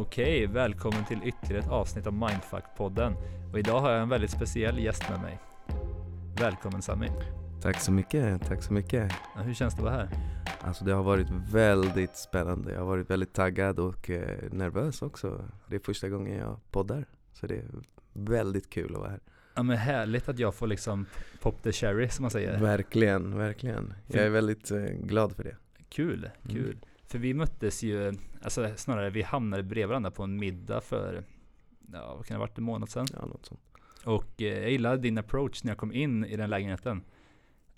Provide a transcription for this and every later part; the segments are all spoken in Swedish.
Okej, välkommen till ytterligare ett avsnitt av Mindfuck-podden. Och idag har jag en väldigt speciell gäst med mig. Välkommen Sami. Tack så mycket, tack så mycket. Ja, hur känns det att vara här? Alltså det har varit väldigt spännande. Jag har varit väldigt taggad och eh, nervös också. Det är första gången jag poddar. Så det är väldigt kul att vara här. Ja men härligt att jag får liksom pop the cherry som man säger. Verkligen, verkligen. Jag är väldigt eh, glad för det. Kul, kul. Mm. För vi möttes ju, alltså snarare vi hamnade bredvid varandra på en middag för, ja vad kan det ha varit, en månad sedan? Ja, något sånt. Och eh, jag gillade din approach när jag kom in i den lägenheten.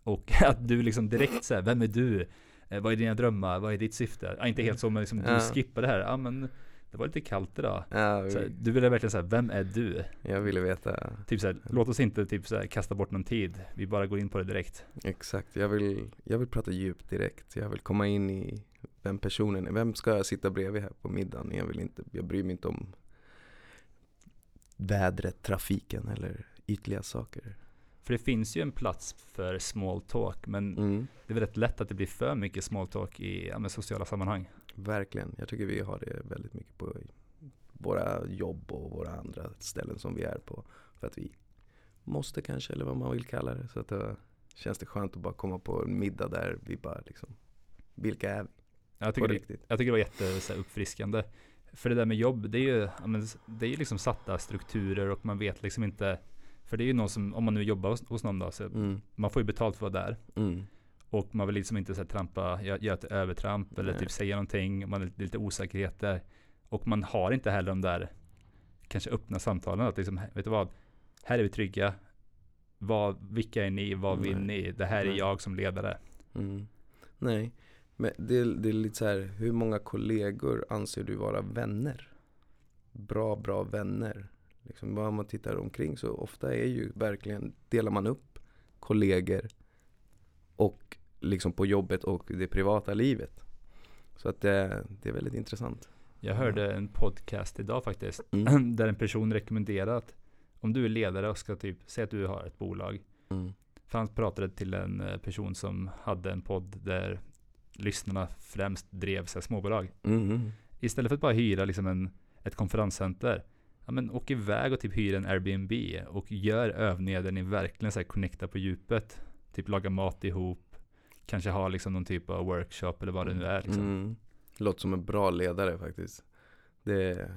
Och att du liksom direkt säger, vem är du? Eh, vad är dina drömmar? Vad är ditt syfte? Ja, inte helt så, men liksom, du Ja. skippade det här. Ja men det var lite kallt idag. Ja, vi, du ville verkligen säga, vem är du? jag ville veta Typ såhär, låt oss inte typ såhär, kasta bort någon tid. Vi bara går in på det direkt. exakt. Jag vill, jag vill prata djupt direkt. Jag vill komma in i vem personen är. Vem ska jag sitta bredvid här på middagen? Jag vill inte, jag bryr mig inte om vädret, trafiken eller ytliga saker. För det finns ju en plats för small talk, men Mm. det är väldigt lätt att det blir för mycket small talk i ja, sociala sammanhang. Verkligen. Jag tycker vi har det väldigt mycket på våra jobb och våra andra ställen som vi är på. För att vi måste kanske, eller vad man vill kalla det. Så att då känns det skönt att bara komma på en middag där vi bara liksom, vilka är vi? Jag tycker, det, jag tycker det var jätte så här, uppfriskande. För det där med jobb, det är ju det är ju liksom satta strukturer och man vet liksom inte För det är ju någon som, om man nu jobbar hos, hos någon då, så Mm, man får ju betalt för att vara där. mm, Och man vill liksom inte så här, trampa, gö- göra ett övertramp eller Nej. typ säga någonting. Man är lite, lite osäkerheter. Och man har inte heller de där kanske öppna samtalen. Att liksom, vet du vad? Här är vi trygga. Vad, vilka är ni? Vad vill Nej. ni? Det här är Nej. jag som ledare. mm. Nej, men det, det är lite så här, hur många kollegor anser du vara vänner? Bra, bra vänner. Liksom, bara man tittar omkring så ofta är ju verkligen, delar man upp kollegor och liksom på jobbet och det privata livet. Så att det, det är väldigt intressant. Jag hörde en podcast idag faktiskt. Mm. Där en person rekommenderade att om du är ledare och ska typ, säga att du har ett bolag. Mm. För han pratade till en eh, person som hade en podd där lyssnarna främst drev sig småbolag. Mm. Istället för att bara hyra liksom en, ett konferenscenter. Ja, men åk iväg och typ hyr en Airbnb och gör övningar där ni verkligen så här connectar på djupet. Typ laga mat ihop. Kanske ha liksom någon typ av workshop eller vad det nu är. Liksom. Mm. Låter som en bra ledare faktiskt. Det,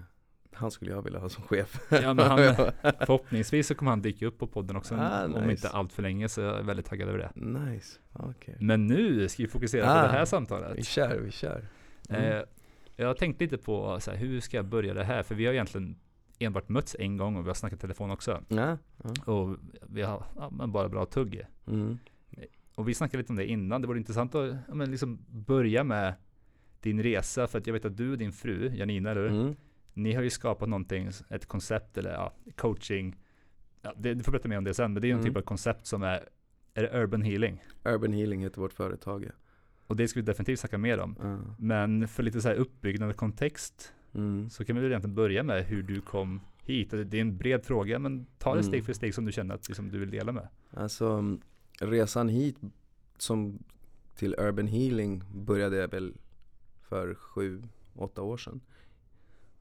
han skulle jag vilja ha som chef. Ja, men han, förhoppningsvis så kommer han dyka upp på podden också Ah, om nice. inte allt för länge så jag är väldigt taggad över det. nice, okej. Men nu ska vi fokusera Ah, på det här Vi samtalet. kör, vi kör. Mm. Eh, jag har tänkt lite på så här, hur ska jag börja det här? För vi har egentligen enbart mötts en gång och vi har snackat telefon också. Ja, ja. Och vi har ja, bara bra tugg. Mm. Och vi snackade lite om det innan. Det vore intressant att men liksom börja med din resa. För att jag vet att du och din fru, Janina, eller? Mm. Ni har ju skapat någonting, ett koncept eller ja, coaching. Ja, det, du får berätta mer om det sen. Men det är ju en Mm. typ av koncept som är, är det urban healing? Urban Healing heter vårt företag ja. Och det ska vi definitivt snacka mer om. Ja. Men för lite så här uppbyggnad och kontext Mm. så kan vi väl egentligen börja med hur du kom hit. Och Det är en bred fråga men ta det Mm. steg för steg som du känner att liksom, du vill dela med. Alltså mm, resan hit som till Urban Healing började väl för sju, åtta år sedan.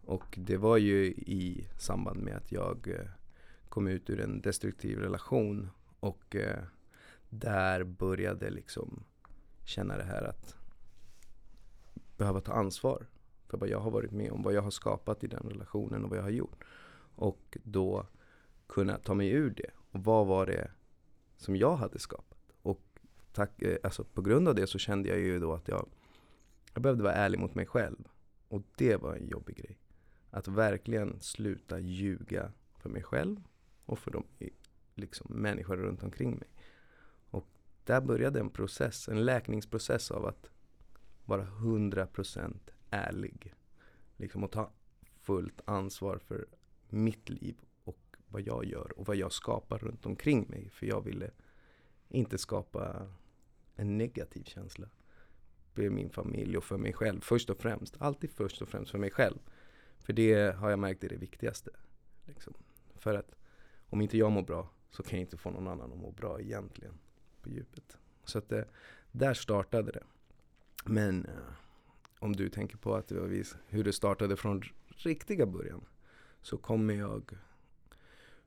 Och det var ju i samband med att jag eh, kom ut ur en destruktiv relation och eh, där började liksom känna det här att behöva ta ansvar för vad jag har varit med om, vad jag har skapat i den relationen och vad jag har gjort. Och då kunna ta mig ur det. Och vad var det som jag hade skapat? Och tack, eh, alltså på grund av det så kände jag ju då att jag, jag behövde vara ärlig mot mig själv. Och det var en jobbig grej. Att verkligen sluta ljuga för mig själv och för de liksom, människor runt omkring mig. Och där började en process, en läkningsprocess av att vara 100% ärlig. Liksom att ta fullt ansvar för mitt liv och vad jag gör och vad jag skapar runt omkring mig. För jag ville inte skapa en negativ känsla för min familj och för mig själv. Först och främst. Alltid först och främst för mig själv. För det har jag märkt är det viktigaste. Liksom. För att om inte jag mår bra så kan jag inte få någon annan att må bra egentligen. På djupet. Så att det, där startade det. Men eh, om du tänker på att det var vis, hur det startade från riktiga början så kommer jag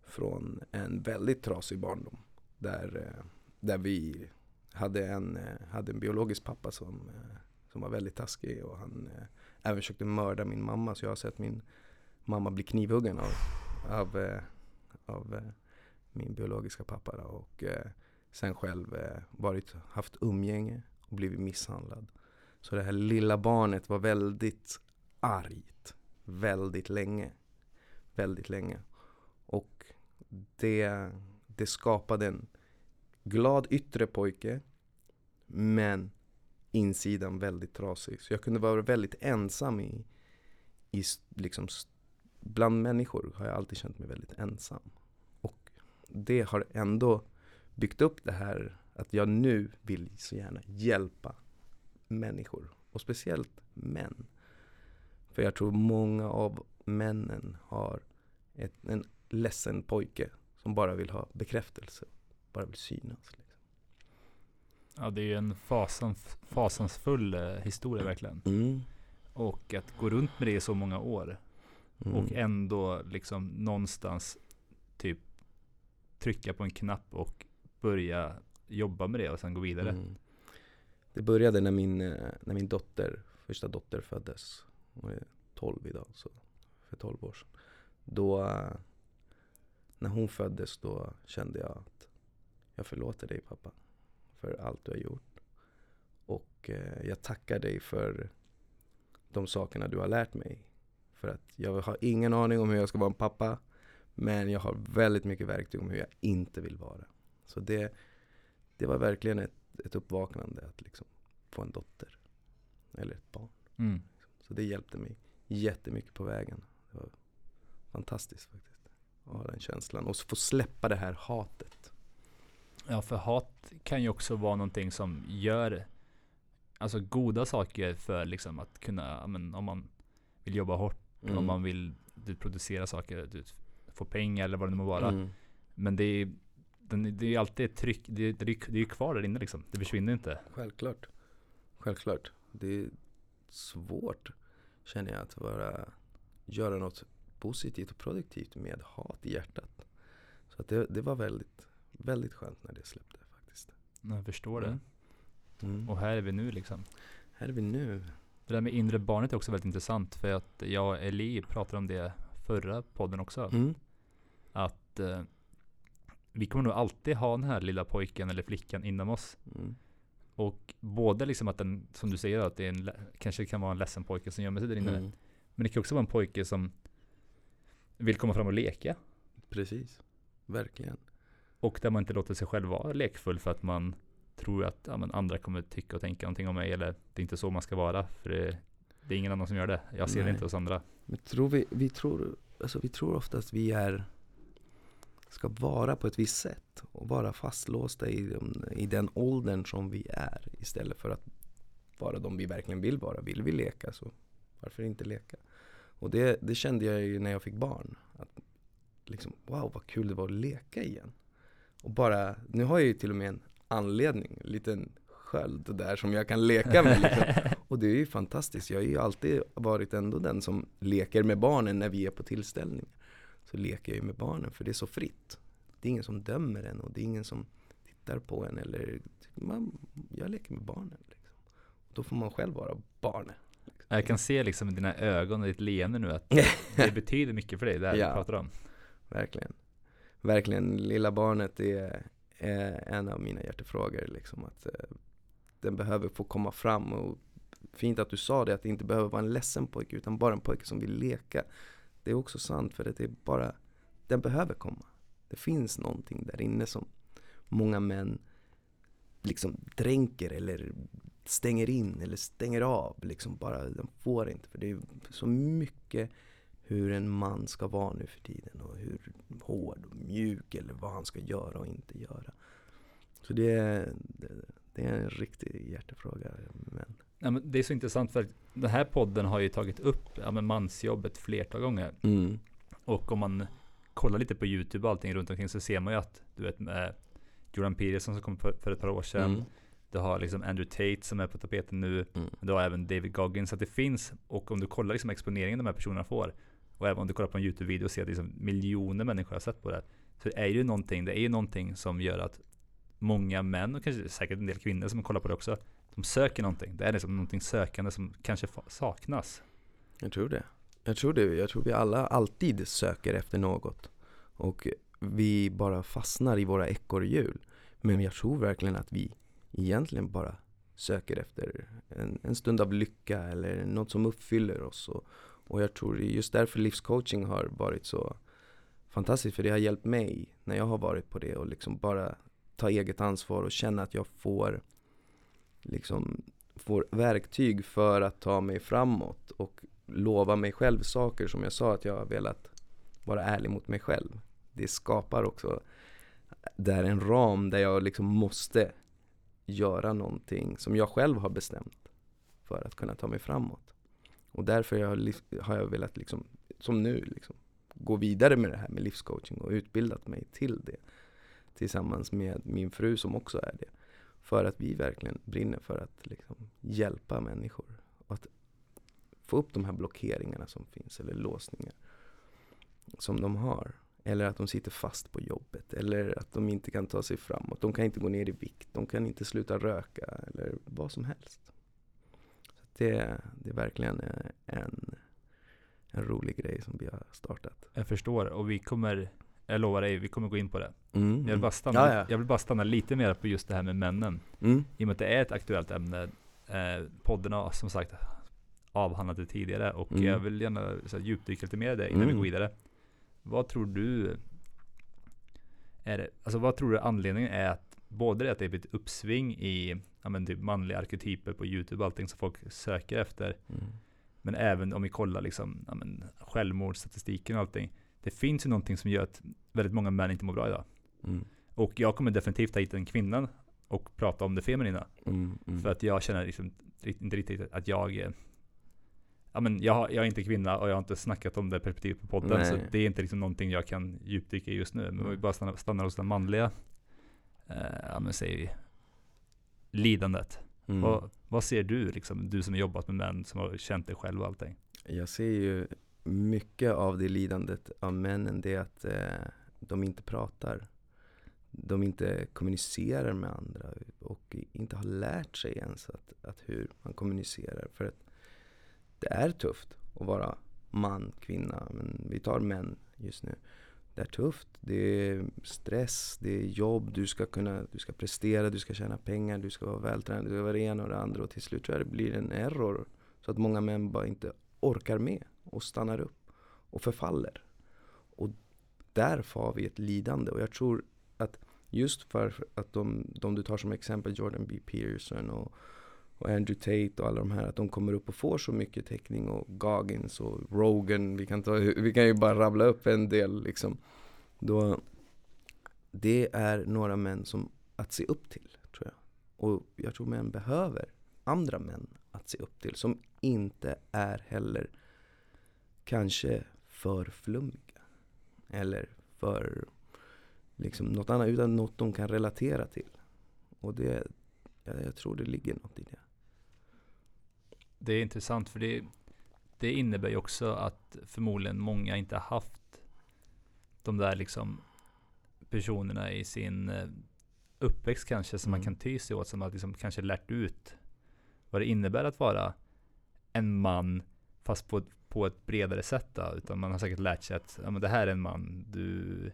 från en väldigt trasig barndom. Där, eh, där vi hade en, hade en biologisk pappa som, som var väldigt taskig och han även försökte mörda min mamma. Så jag har sett min mamma bli knivhuggen av, av, eh, av eh, min biologiska pappa. Då. Och eh, sen själv varit, haft umgänge och blivit misshandlad. Så det här lilla barnet var väldigt argt väldigt länge. Väldigt länge. Och det, det skapade en glad yttre pojke men insidan väldigt trasig. Så jag kunde vara väldigt ensam i, i liksom, bland människor har jag alltid känt mig väldigt ensam. Och det har ändå byggt upp det här att jag nu vill så gärna hjälpa människor. Och speciellt män. För jag tror många av männen har ett, en ledsen pojke som bara vill ha bekräftelse. Bara vill synas. Ja, det är ju en fasans, fasansfull eh, historia verkligen. Mm. Och att gå runt med det i så många år. Mm. Och ändå liksom någonstans typ trycka på en knapp och börja jobba med det och sen gå vidare. Mm. Det började när min, eh, när min dotter, första dotter föddes. Hon är 12 idag, så för 12 år sedan. Då, eh, när hon föddes, då kände jag att jag förlåter dig pappa för allt du har gjort. Och eh, jag tackar dig för de sakerna du har lärt mig. För att jag har ingen aning om hur jag ska vara en pappa. Men jag har väldigt mycket verktyg om hur jag inte vill vara. Så det, det var verkligen ett, ett uppvaknande att liksom få en dotter. Eller ett barn. Mm. Så det hjälpte mig jättemycket på vägen. Det var fantastiskt faktiskt. Att ha den känslan och få släppa det här hatet. Ja, för hat kan ju också vara någonting som gör alltså goda saker för liksom att kunna, men, om man vill jobba hårt, mm. om man vill du, producera saker, du, få pengar eller vad det nu må vara. Mm. Men det är, den, det är alltid ett tryck, det, det, det är ju kvar där inne liksom. Det försvinner inte. Självklart. Självklart. Det är svårt känner jag att vara, göra något positivt och produktivt med hat i hjärtat. Så att det, det var väldigt, väldigt skönt när det släppte faktiskt. Jag förstår det. Mm. Och här är vi nu liksom. Här är vi nu. Det där med inre barnet är också väldigt intressant för att jag och Eli pratade om det förra podden också. Mm. Att eh, vi kommer nog alltid ha den här lilla pojken eller flickan inom oss. Mm. Och både liksom att den, som du säger, att det är en, kanske kan vara en ledsen pojke som gömmer sig där inne. Mm. Men det kan också vara en pojke som vill komma fram och leka. Precis, verkligen. Och där man inte låter sig själv vara lekfull för att man tror att ja, andra kommer tycka och tänka någonting om mig. Eller det är inte så man ska vara. För det, det är ingen annan som gör det. Jag ser Nej. det inte hos andra. Men tror vi, vi, tror, alltså vi tror ofta att vi är ska vara på ett visst sätt och vara fastlåsta i, i den åldern som vi är istället för att vara de vi verkligen vill vara. Vill vi leka så varför inte leka? Och det, det kände jag ju när jag fick barn. Att liksom, wow vad kul det var att leka igen. Och bara, nu har jag ju till och med en anledning, en liten sköld där som jag kan leka med. Liksom. Och det är ju fantastiskt. Jag har ju alltid varit ändå den som leker med barnen när vi är på tillställningar så leker jag ju med barnen för det är så fritt. Det är ingen som dömer en och det är ingen som tittar på en eller man, jag leker med barnen. Liksom. Då får man själv vara barnet. Liksom. Jag kan se liksom i dina ögon och ditt leende nu att det betyder mycket för dig, det här ja, du pratar om. Verkligen. Verkligen, lilla barnet är, är en av mina hjärtefrågor. Liksom, att eh, den behöver få komma fram och fint att du sa det, att det inte behöver vara en ledsen pojke utan bara en pojke som vill leka. Det är också sant för att det är bara, den behöver komma. Det finns någonting där inne som många män liksom dränker eller stänger in eller stänger av. Liksom bara, de får inte. För det är så mycket hur en man ska vara nu för tiden och hur hård och mjuk eller vad han ska göra och inte göra. Så det är, det, är en riktig hjärtefråga. Men Ja, men det är så intressant för den här podden har ju tagit upp ja, men mansjobbet flertal gånger. Mm. Och om man kollar lite på YouTube och allting runt omkring så ser man ju att du vet med Jordan Peterson som kom för, för ett par år sedan. Mm. Du har liksom Andrew Tate som är på tapeten nu. Mm. Du har även David Goggins. Så att det finns, och om du kollar liksom exponeringen de här personerna får. Och även om du kollar på en YouTube-video och ser att liksom miljoner människor har sett på det. Så är det ju någonting, det är ju någonting som gör att många män och kanske säkert en del kvinnor som kollar på det också. De söker någonting. Det är liksom någonting sökande som kanske saknas. Jag tror det. Jag tror det. Jag tror vi alla alltid söker efter något. Och vi bara fastnar i våra ekorrhjul. Men jag tror verkligen att vi egentligen bara söker efter en, en stund av lycka eller något som uppfyller oss. Och, och jag tror just därför livscoaching har varit så fantastiskt. För det har hjälpt mig när jag har varit på det och liksom bara ta eget ansvar och känna att jag får liksom får verktyg för att ta mig framåt och lova mig själv saker som jag sa att jag har velat vara ärlig mot mig själv. Det skapar också där en ram där jag liksom måste göra någonting som jag själv har bestämt för att kunna ta mig framåt. Och därför har jag, har jag velat, liksom, som nu, liksom, gå vidare med det här med livscoaching och utbildat mig till det. Tillsammans med min fru som också är det. För att vi verkligen brinner för att liksom, hjälpa människor. Och att få upp de här blockeringarna som finns, eller låsningar som de har. Eller att de sitter fast på jobbet, eller att de inte kan ta sig framåt. De kan inte gå ner i vikt, de kan inte sluta röka, eller vad som helst. Det, det är verkligen en, en rolig grej som vi har startat. Jag förstår och vi kommer, jag lovar dig, vi kommer gå in på det. Mm. Jag vill, bara stanna, Ja, ja. jag vill bara stanna lite mer på just det här med männen. Mm. I och med att det är ett aktuellt ämne. Eh, podden har som sagt avhandlat det tidigare och Mm. jag vill gärna så här, djupdyka lite mer i det innan vi Mm. går vidare. Vad tror du är det, alltså vad tror du anledningen är att både det att det är ett uppsving i ja, men typ manliga arketyper på YouTube och allting som folk söker efter. Mm. Men även om vi kollar liksom, ja, men självmordsstatistiken och allting. Det finns ju någonting som gör att väldigt många män inte mår bra idag. Mm. Och jag kommer definitivt ta hit en kvinna och prata om det feminina. Mm. Mm. För att jag känner liksom inte riktigt att jag Ja men jag, jag är inte kvinna och jag har inte snackat om det perspektivet på podden. Så Nej. det är inte liksom någonting jag kan djupdyka i just nu. Men om vi bara stannar, stannar hos det manliga eh, Ja men säg Lidandet. Mm. Vad, vad ser du liksom? Du som har jobbat med män, som har känt dig själv och allting. Jag ser ju mycket av det lidandet av männen, det är att eh, de inte pratar. De inte kommunicerar med andra och inte har lärt sig ens att, att hur man kommunicerar. För att det är tufft att vara man, kvinna, men vi tar män just nu. Det är tufft, det är stress, det är jobb, du ska kunna, du ska prestera, du ska tjäna pengar, du ska vara vältränad, du ska vara det ena och det andra och till slut tror jag det blir en error. Så att många män bara inte orkar med och stannar upp och förfaller. Och där har vi ett lidande och jag tror att just för att de, de du tar som exempel, Jordan B. Peterson och, och Andrew Tate och alla de här, att de kommer upp och får så mycket täckning och Goggins och Rogan, vi kan, ta, vi kan ju bara rabbla upp en del liksom. Då, det är några män som att se upp till, tror jag. Och jag tror män behöver andra män att se upp till som inte är heller kanske för flummiga. Eller för liksom något annat, utan något de kan relatera till. Och det, jag, jag tror det ligger något i det. Det är intressant för det, det innebär ju också att förmodligen många inte har haft de där liksom personerna i sin eh, uppväxt kanske som man Mm. kan ty sig åt som har liksom kanske lärt ut vad det innebär att vara en man fast på, på ett bredare sätt då. Utan man har säkert lärt sig att ja, men det här är en man, du,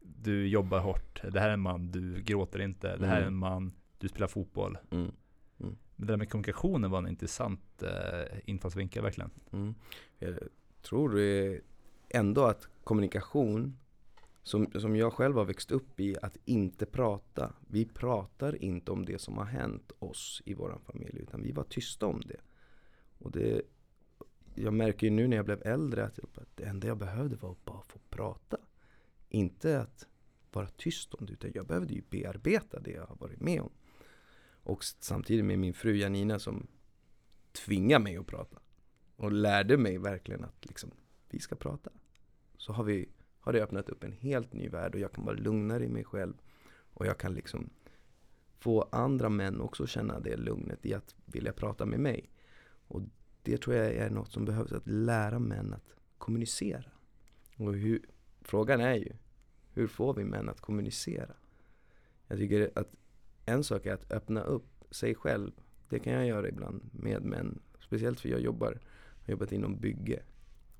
du jobbar hårt. Det här är en man, du gråter inte. Det här är Mm. en man, du spelar fotboll. Mm. Det där med kommunikationen var en intressant eh, infallsvinkel verkligen. Mm. Jag tror ändå att kommunikation, som, som jag själv har växt upp i, att inte prata. Vi pratar inte om det som har hänt oss i vår familj, utan vi var tysta om det. Och det, jag märker ju nu när jag blev äldre att, jag, att det enda jag behövde var att bara få prata. Inte att vara tyst om det, utan jag behövde ju bearbeta det jag har varit med om. Och samtidigt med min fru Janina som tvingade mig att prata. Och lärde mig verkligen att liksom, vi ska prata. Så har, vi, har det öppnat upp en helt ny värld och jag kan vara lugnare i mig själv. Och jag kan liksom få andra män också känna det lugnet i att vilja prata med mig. Och det tror jag är något som behövs, att lära män att kommunicera. Och hur, frågan är ju, hur får vi män att kommunicera? Jag tycker att en sak är att öppna upp sig själv. Det kan jag göra ibland med män. Speciellt för jag jobbar, har jobbat inom bygge.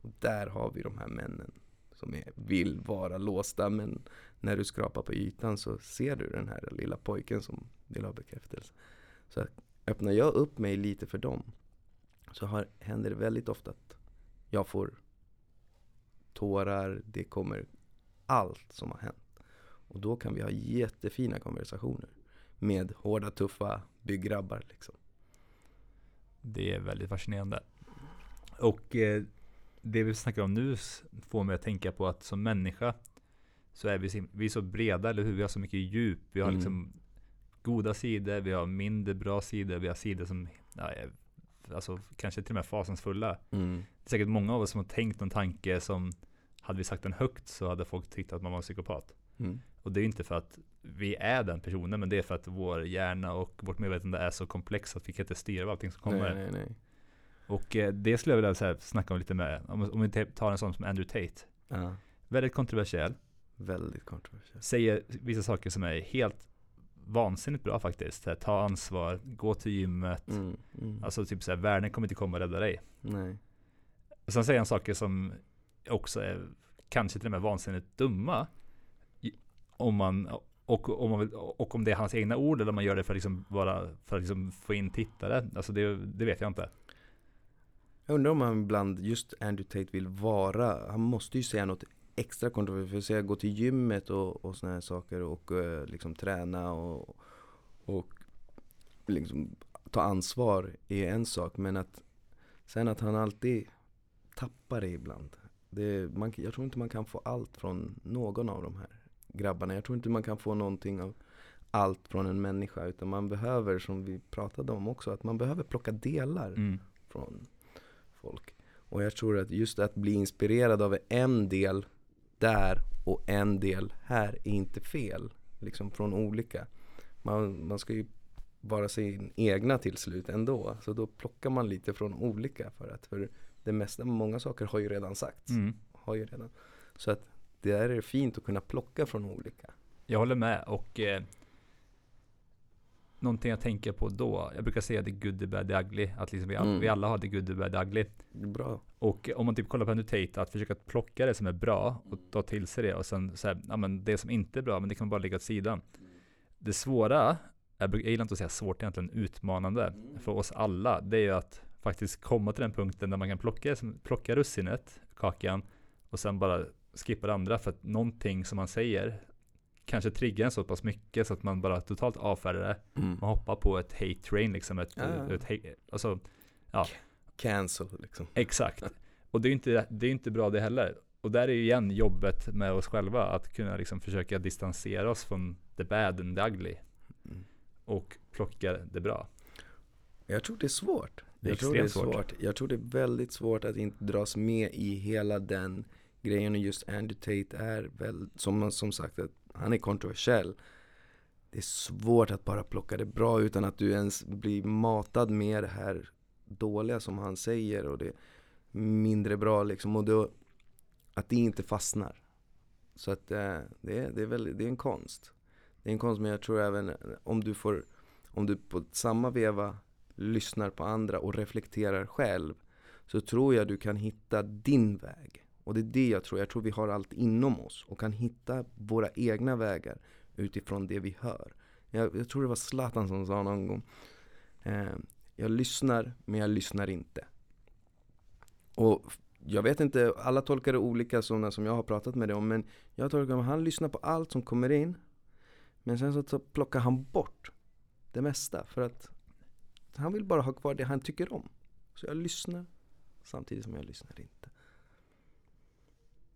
Och där har vi de här männen som är, vill vara låsta men när du skrapar på ytan så ser du den här lilla pojken som vill ha bekräftelse. Så öppnar jag upp mig lite för dem så har, händer det väldigt ofta att jag får tårar, det kommer allt som har hänt. Och då kan vi ha jättefina konversationer med hårda, tuffa bygggrabbar. Liksom. Det är väldigt fascinerande. Och eh, det vi snackar om nu får mig att tänka på att som människa så är vi, vi är så breda, eller hur? Vi har så mycket djup. Vi har mm. liksom goda sidor, vi har mindre bra sidor, vi har sidor som ja, alltså, kanske till och med fasansfulla. Mm. Det är säkert många av oss som har tänkt någon tanke som hade vi sagt den högt så hade folk tyckt att man var en psykopat. Mm. Och det är inte för att vi är den personen, men det är för att vår hjärna och vårt medvetande är så komplext att vi kan inte styra allting som kommer. Nej, nej, nej. Och eh, det skulle jag vilja så här, snacka om lite med, om, om vi tar en sån som Andrew Tate. Ja. Väldigt kontroversiell. Väldigt kontroversiell. Säger vissa saker som är helt vansinnigt bra faktiskt. Här, ta ansvar, gå till gymmet. Mm, mm. Alltså typ såhär, världen kommer inte komma och rädda dig. Nej. Sen säger han saker som också är kanske till och med vansinnigt dumma. Om man, och, om man vill, och om det är hans egna ord eller om man gör det för, liksom bara, för att liksom få in tittare. Alltså det, det vet jag inte. Jag undrar om han ibland, just Andrew Tate vill vara, han måste ju säga något extra kontroversiellt. Säga gå till gymmet och, och såna här saker och eh, liksom träna och, och liksom ta ansvar är en sak. Men att sen att han alltid tappar det ibland. Det, man, jag tror inte man kan få allt från någon av de här grabbarna. Jag tror inte man kan få någonting av allt från en människa. Utan man behöver, som vi pratade om också, att man behöver plocka delar mm. från folk. Och jag tror att just att bli inspirerad av en del där och en del här är inte fel. Liksom från olika. Man, man ska ju vara sin egna till slut ändå. Så då plockar man lite från olika. För att för det mesta, många saker har ju redan sagts. Mm. Har ju redan. Så att det är fint att kunna plocka från olika. Jag håller med och eh, någonting jag tänker på då. Jag brukar säga the good, the bad, the ugly. Att liksom vi, all, mm. vi alla har the good, the bad, the ugly. Bra. Och om man typ kollar på Andrew Tate, att försöka plocka det som är bra och ta till sig det och sen så ja men det som inte är bra, men det kan bara ligga åt sidan. Det svåra, jag, jag gillar inte att säga svårt egentligen, utmanande mm. för oss alla, det är ju att faktiskt komma till den punkten där man kan plocka, plocka russinet, kakan, och sen bara skippa det andra för att någonting som man säger kanske triggar en så pass mycket så att man bara totalt avfärdar det. Mm. Man hoppar på ett hate train liksom. Ett, ja. ett hate, alltså, ja. Cancel liksom. Exakt. Och det är ju inte, det är inte bra det heller. Och där är ju igen jobbet med oss själva. Att kunna liksom försöka distansera oss från the bad and the ugly. Mm. Och plocka det bra. Jag tror det är svårt. Det är jag tror det är svårt. svårt. Jag tror det är väldigt svårt att inte dras med i hela den grejen. med just Andy Tate är väl, som, som sagt, att han är kontroversiell. Det är svårt att bara plocka det bra utan att du ens blir matad med det här dåliga som han säger och det mindre bra liksom. Och då, att det inte fastnar. Så att eh, det, är, det, är väldigt, det är en konst. Det är en konst men jag tror även eh, om du får, om du på samma veva lyssnar på andra och reflekterar själv så tror jag du kan hitta din väg. Och det är det jag tror. Jag tror vi har allt inom oss och kan hitta våra egna vägar utifrån det vi hör. Jag, jag tror det var Zlatan som sa någon gång. Eh, jag lyssnar, men jag lyssnar inte. Och jag vet inte, alla tolkar det olika sådana som jag har pratat med det om. Men jag tolkar att han lyssnar på allt som kommer in. Men sen så plockar han bort det mesta. För att han vill bara ha kvar det han tycker om. Så jag lyssnar samtidigt som jag lyssnar inte.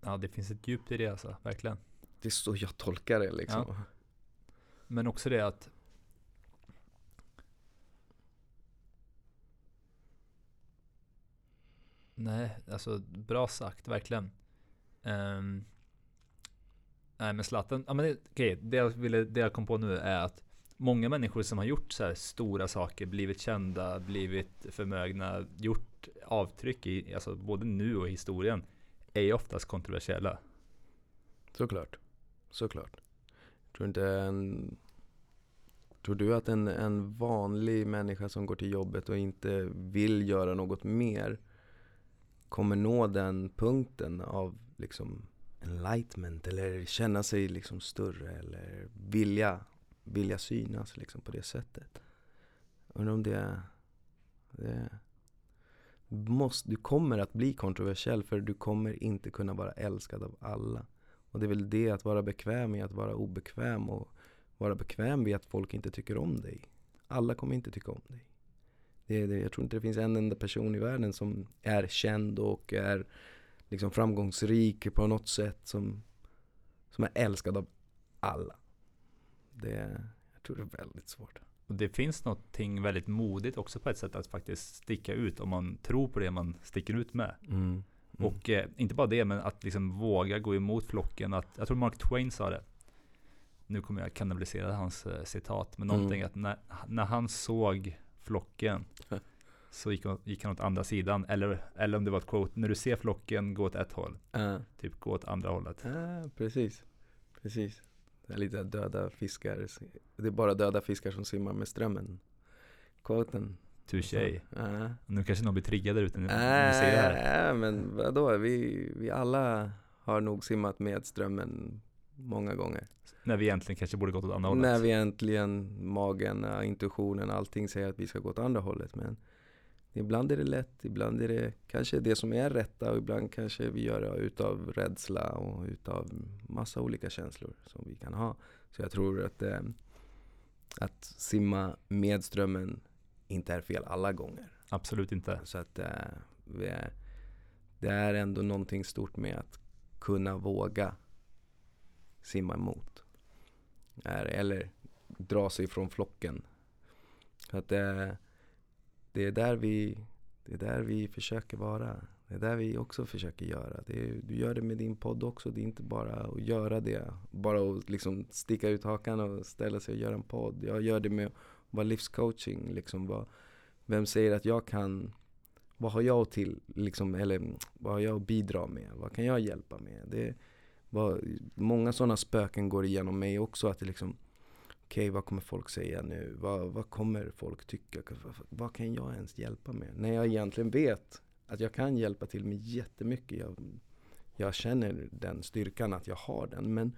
Ja, det finns ett djup i det alltså, verkligen. Det är så jag tolkar det liksom. Ja. Men också det att Nej, alltså bra sagt, verkligen. Um, nej men Zlatan, ja men det, okay, det, jag ville, det jag kom på nu är att många människor som har gjort så här stora saker, blivit kända, blivit förmögna, gjort avtryck i, alltså både nu och historien, är ju oftast kontroversiella. Såklart. Såklart. Tror inte en Tror du att en, en vanlig människa som går till jobbet och inte vill göra något mer kommer nå den punkten av liksom enlightenment eller känna sig liksom större eller vilja, vilja synas liksom på det sättet? Undrar om det, det måste, du kommer att bli kontroversiell för du kommer inte kunna vara älskad av alla. Och det är väl det att vara bekväm i att vara obekväm och vara bekväm vid att folk inte tycker om dig. Alla kommer inte tycka om dig. Det, det, jag tror inte det finns en enda person i världen som är känd och är liksom framgångsrik på något sätt som, som är älskad av alla. Det, jag tror det är väldigt svårt. Och det finns någonting väldigt modigt också på ett sätt att faktiskt sticka ut om man tror på det man sticker ut med. Mm. Mm. Och eh, inte bara det, men att liksom våga gå emot flocken. Att, jag tror Mark Twain sa det nu kommer jag kannibalisera hans eh, citat, men någonting mm. att när, när han såg flocken så gick, gick han åt andra sidan. Eller, eller om det var ett quote, när du ser flocken, gå åt ett håll. Uh. Typ gå åt andra hållet. Uh, precis, precis. Det är lite döda fiskar. Det är bara döda fiskar som simmar med strömmen. Quoten. Touché. Uh. Nu kanske någon blir triggad där ute när uh, ser det här. Ja, men vadå? Vi, vi alla har nog simmat med strömmen många gånger. När vi egentligen kanske borde gått åt andra hållet. När vi egentligen, magen, intuitionen, allting säger att vi ska gå åt andra hållet. Men ibland är det lätt, ibland är det kanske det som är rätta och ibland kanske vi gör det utav rädsla och utav massa olika känslor som vi kan ha. Så jag tror att, eh, att simma med strömmen inte är fel alla gånger. Absolut inte. Så att eh, är, det är ändå någonting stort med att kunna våga simma emot. Eller dra sig från flocken. Att det, det, är där vi, det är där vi försöker vara. Det är där vi också försöker göra. Är, du gör det med din podd också. Det är inte bara att göra det. Bara att liksom sticka ut hakan och ställa sig och göra en podd. Jag gör det med att vara livscoaching. Liksom vad, vem säger att jag kan vad har jag till, liksom, eller vad har jag att bidra med? Vad kan jag hjälpa med? Det, vad, många sådana spöken går igenom mig också. Att det liksom, okej okay, vad kommer folk säga nu? Vad, vad kommer folk tycka? Vad, vad, kan jag ens hjälpa med? När jag egentligen vet att jag kan hjälpa till med jättemycket. Jag, jag känner den styrkan att jag har den. Men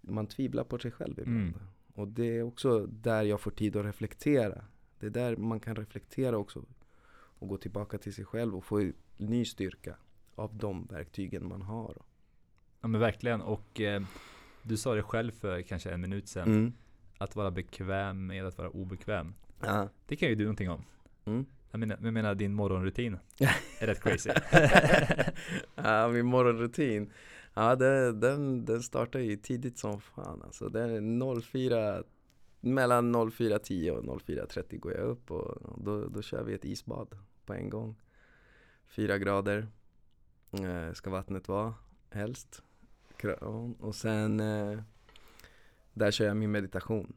man tvivlar på sig själv ibland. Mm. Och det är också där jag får tid att reflektera. Det är där man kan reflektera också. Och gå tillbaka till sig själv och få ny styrka av de verktygen man har. Ja men verkligen och eh, du sa det själv för kanske en minut sedan. Mm. Att vara bekväm med att vara obekväm. Ja. Det kan ju du någonting om. Mm. Jag menar, jag menar din morgonrutin är rätt crazy. ja min morgonrutin. Ja det, den, den startar ju tidigt som fan alltså. Den är 04 mellan 04.10 och 04.30 går jag upp och då, då kör vi ett isbad på en gång. Fyra grader eh, ska vattnet vara helst. Och sen eh, där kör jag min meditation.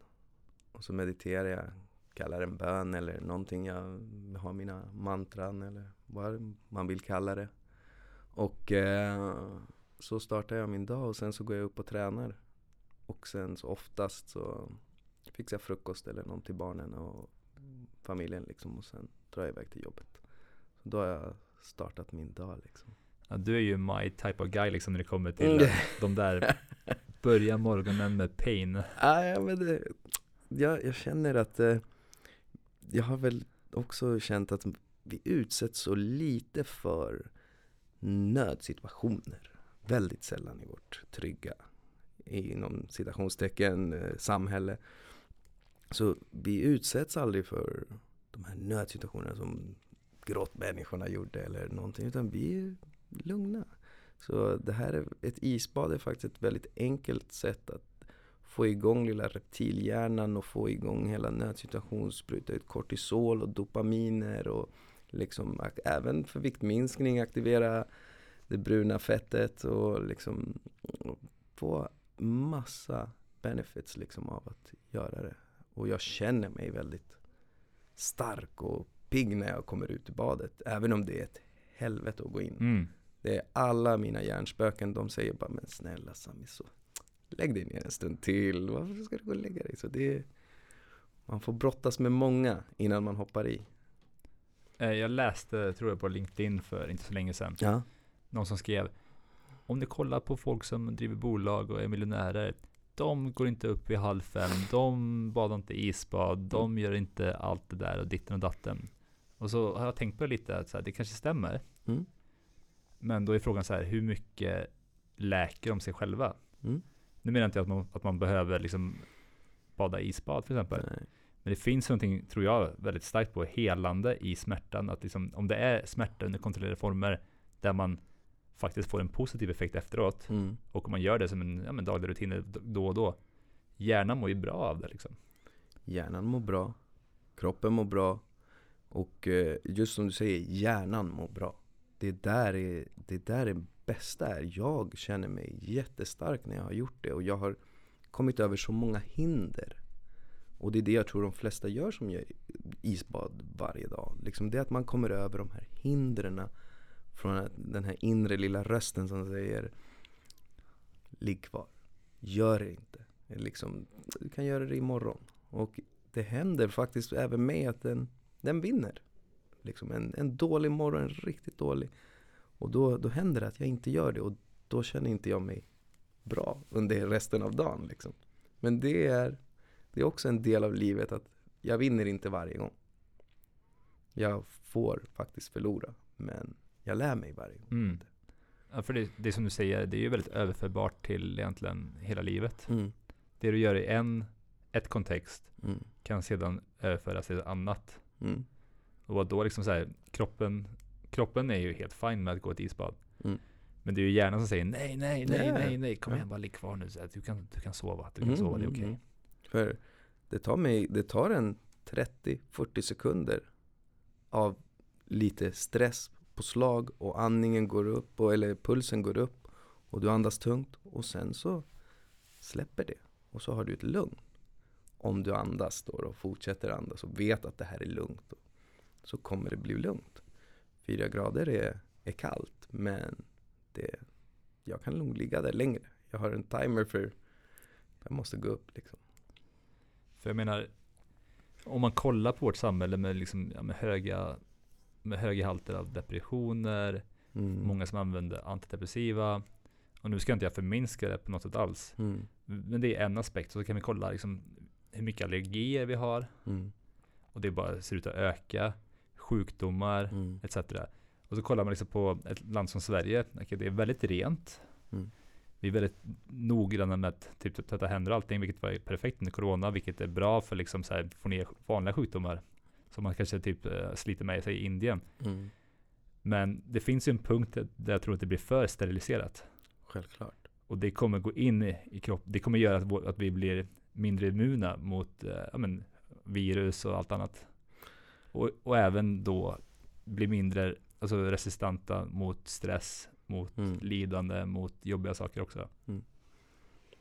Och så mediterar jag, kallar det en bön eller någonting. Jag har mina mantran eller vad man vill kalla det. Och eh, så startar jag min dag och sen så går jag upp och tränar. Och sen så oftast så fixar jag frukost eller något till barnen och familjen liksom. Och sen drar jag iväg till jobbet. Så då har jag startat min dag liksom. Ja, du är ju my type of guy liksom när det kommer till mm. de där Börja morgonen med pain. Ja, men det, jag, jag känner att eh, Jag har väl också känt att vi utsätts så lite för nödsituationer. Väldigt sällan i vårt trygga inom citationstecken eh, samhälle. Så vi utsätts aldrig för de här nödsituationerna som grottmänniskorna gjorde eller någonting utan vi är lugna. Så det här är, ett isbad är faktiskt ett väldigt enkelt sätt att få igång lilla reptilhjärnan och få igång hela nödsituationen, spruta ut kortisol och dopaminer och liksom även för viktminskning aktivera det bruna fettet och liksom få massa benefits liksom av att göra det. Och jag känner mig väldigt stark och pigg när jag kommer ut i badet. Även om det är ett helvete att gå in. Mm. Det är alla mina hjärnspöken, de säger bara men snälla Sami så lägg dig ner en stund till. Varför ska du gå och lägga dig? Så det är, man får brottas med många innan man hoppar i. Eh, Jag läste, tror jag, på LinkedIn för inte så länge sedan. Ja. Någon som skrev Om ni kollar på folk som driver bolag och är miljonärer De går inte upp vid halv fem De badar inte isbad De gör inte allt det där och ditten och datten Och så har jag tänkt på det lite att så här, det kanske stämmer Mm. Men då är frågan så här Hur mycket läker de sig själva? Mm. Nu menar jag inte att man, att man behöver liksom Bada isbad till exempel Nej. Men det finns någonting, tror jag, väldigt starkt på helande i smärtan. Att liksom, om det är smärta under kontrollerade former där man faktiskt får en positiv effekt efteråt Mm. och om man gör det som en ja, men daglig rutin då och då. Hjärnan mår ju bra av det liksom. Hjärnan mår bra, kroppen mår bra och eh, just som du säger, hjärnan mår bra. Det är där är, det är där det bästa är. Jag känner mig jättestark när jag har gjort det och jag har kommit över så många hinder. Och det är det jag tror de flesta gör som gör isbad varje dag. Liksom det är att man kommer över de här hindren från den här inre lilla rösten som säger Ligg kvar, gör det inte. Liksom, du kan göra det imorgon. Och det händer faktiskt även mig att den, den vinner. Liksom en, en dålig morgon, en riktigt dålig. Och då, då händer det att jag inte gör det och då känner inte jag mig bra under resten av dagen. Liksom. Men det är, det är också en del av livet att jag vinner inte varje gång. Jag får faktiskt förlora, men jag lär mig varje gång. Mm. Ja, för det, det som du säger, det är ju väldigt överförbart till egentligen hela livet. Mm, Det du gör i en, ett kontext mm, kan sedan överföras till ett annat. mm, Och då liksom så här, kroppen, kroppen är ju helt fin med att gå ett isbad. Mm. Men det är ju hjärnan som säger nej, nej, nej, Nej. nej, nej, kom igen, bara ligg kvar nu. Så att du, kan, du kan sova, du kan Mm, sova, det är mm, okej. mm. För det tar mig, det tar en 30-40 sekunder av lite stress på slag och andningen går upp och, eller pulsen går upp och du andas tungt och sen så släpper det och så har du ett lugn. Om du andas då och fortsätter andas och vet att det här är lugnt så kommer det bli lugnt. Fyra grader är, är kallt men det, jag kan nog ligga där längre. Jag har en timer för jag måste gå upp liksom. För jag menar, om man kollar på vårt samhälle med, liksom, ja, med, höga, med höga halter av depressioner, Mm. många som använder antidepressiva. Och nu ska inte jag förminska det på något sätt alls. Mm. Men det är en aspekt. Så kan vi kolla liksom, hur mycket allergier vi har. Mm. Och det bara ser ut att öka. Sjukdomar. Mm. etc. Och så kollar man liksom på ett land som Sverige. Okej, det är väldigt rent. Mm. Vi är väldigt noggranna med att typ, tvätta händer och allting, vilket var perfekt under corona, vilket är bra för liksom så här, få ner vanliga sjukdomar. Som man kanske typ eh, sliter med sig i Indien. Mm. Men det finns ju en punkt där jag tror att det blir för steriliserat. Självklart. Och det kommer gå in i, i kroppen. Det kommer göra att, att vi blir mindre immuna mot eh, ja, men, virus och allt annat. Och, och även då bli mindre alltså, resistenta mot stress, mot Mm. lidande, mot jobbiga saker också.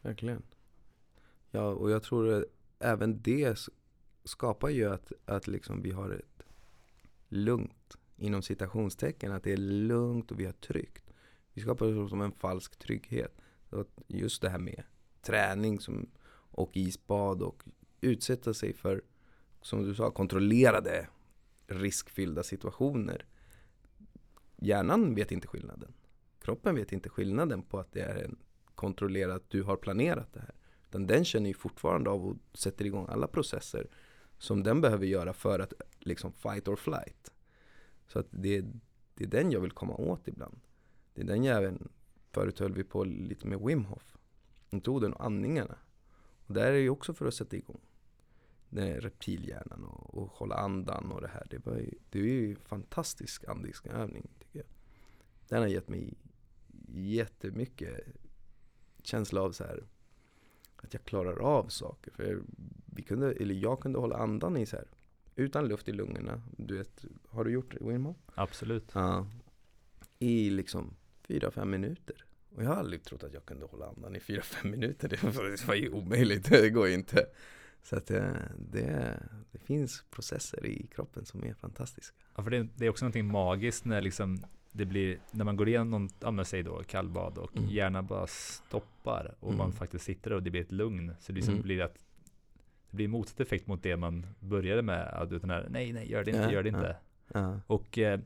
Verkligen. Ja, och jag tror att även det skapar ju att, att liksom vi har ett lugnt, inom citationstecken, att det är lugnt och vi har tryggt. Vi skapar som en falsk trygghet. Just det här med träning som, och isbad och utsätta sig för, som du sa, kontrollerade riskfyllda situationer. Hjärnan vet inte skillnaden. Kroppen vet inte skillnaden på att det är en kontrollerat, du har planerat det här. Utan den känner ju fortfarande av och sätter igång alla processer som den behöver göra för att liksom fight or flight. Så att det, det är den jag vill komma åt ibland. Det är den jäveln. förut höll vi på lite med Wim Hof. Metoden och andningarna. Och där är det ju också för att sätta igång den reptilhjärnan och, och hålla andan och det här. Det, var ju, det är ju en fantastisk andningsövning tycker jag. Den har gett mig jättemycket känsla av så här att jag klarar av saker. För vi kunde, eller jag kunde hålla andan i så här utan luft i lungorna. Du vet, har du gjort det Hof? Absolut. Ja. I liksom fyra fem minuter. Och jag har aldrig trott att jag kunde hålla andan i fyra fem minuter. Det var, det var ju omöjligt. Det går ju inte. Så att det, det, det finns processer i kroppen som är fantastiska. Ja, för det, det är också någonting magiskt när liksom det blir, när man går igenom någon, ja men säg då kallbad och Mm. hjärnan bara stoppar och Mm. man faktiskt sitter och det blir ett lugn. Så det liksom Mm. blir att det blir motsatt effekt mot det man började med. Att utan här, nej, nej, gör det inte, Ja, gör det inte. Ja. Och eh,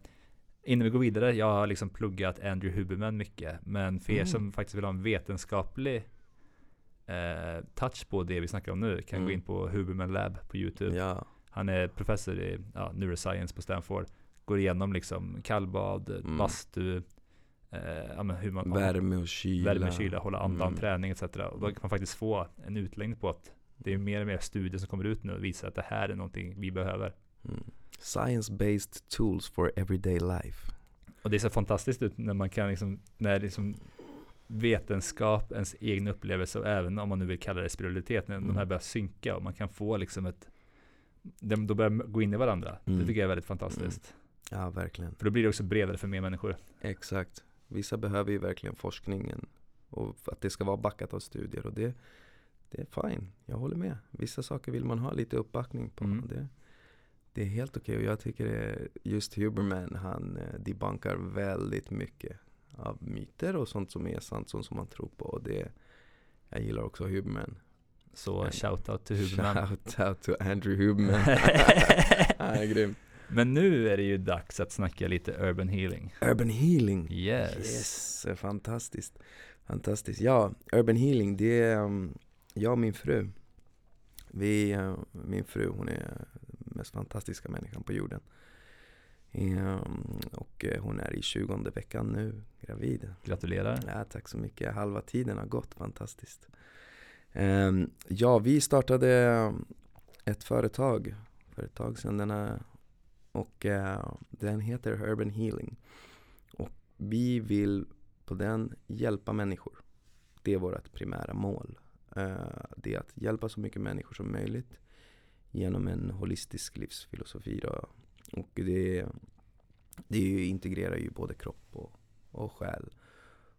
innan vi går vidare, jag har liksom pluggat Andrew Huberman mycket. Men för er Mm. som faktiskt vill ha en vetenskaplig eh, touch på det vi snackar om nu kan gå Mm. in på Huberman Lab på YouTube. ja. Han är professor i ja, neuroscience på Stanford. Går igenom liksom kallbad, Mm. bastu, eh, ja, hur man Värme och kyla. värme, kyla, hålla andan, Mm. träning etc. Och då kan man faktiskt få en utläggning på att det är mer och mer studier som kommer ut nu och visar att det här är någonting vi behöver. Mm. Science-based tools for everyday life. Och det ser fantastiskt ut när man kan liksom, när liksom vetenskap, ens egen upplevelse och även om man nu vill kalla det spiritualitet, när de här Mm. börjar synka och man kan få liksom ett, de, de börjar gå in i varandra. Det Mm. tycker jag är väldigt fantastiskt. Ja, verkligen. För då blir det också bredare för mer människor. Exakt. Vissa behöver ju verkligen forskningen och att det ska vara backat av studier och det, det är fine. Jag håller med. Vissa saker vill man ha lite uppbackning på. Mm. Det, det är helt okej och jag tycker det just Huberman, han eh, debunkar väldigt mycket av myter och sånt som är sant, sånt som man tror på. Och det, jag gillar också Huberman. Så Men- shout-out till Huberman. Shout out to Andrew Huberman. Han är grym. Men nu är det ju dags att snacka lite urban healing. Urban healing. Yes. Yes, fantastiskt. Fantastiskt. Ja, urban healing, det är um, jag och min fru. Vi, eh, min fru, hon är den mest fantastiska människan på jorden. Ehm, och eh, hon är i 20 veckan nu, gravid. Gratulerar. Ja, tack så mycket. Halva tiden har gått, fantastiskt. Ehm, ja, vi startade um, ett företag för ett tag sedan. Den är, och eh, den heter Urban Healing. Och vi vill på den hjälpa människor. Det är vårt primära mål. Eh, det är att hjälpa så mycket människor som möjligt genom en holistisk livsfilosofi. Då. Och det, det integrerar ju både kropp och, och själ.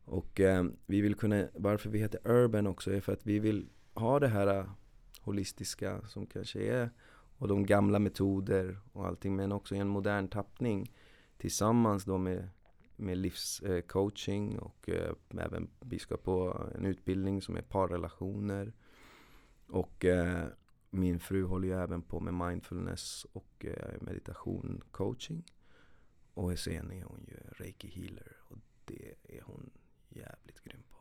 Och eh, vi vill kunna, varför vi heter Urban också är för att vi vill ha det här holistiska som kanske är och de gamla metoder och allting men också i en modern tappning tillsammans då med, med livscoaching eh, och eh, även vi ska på en utbildning som är parrelationer och eh, min fru håller ju även på med mindfulness och eh, meditation coaching och sen är hon ju reiki healer och det är hon jävligt grym på.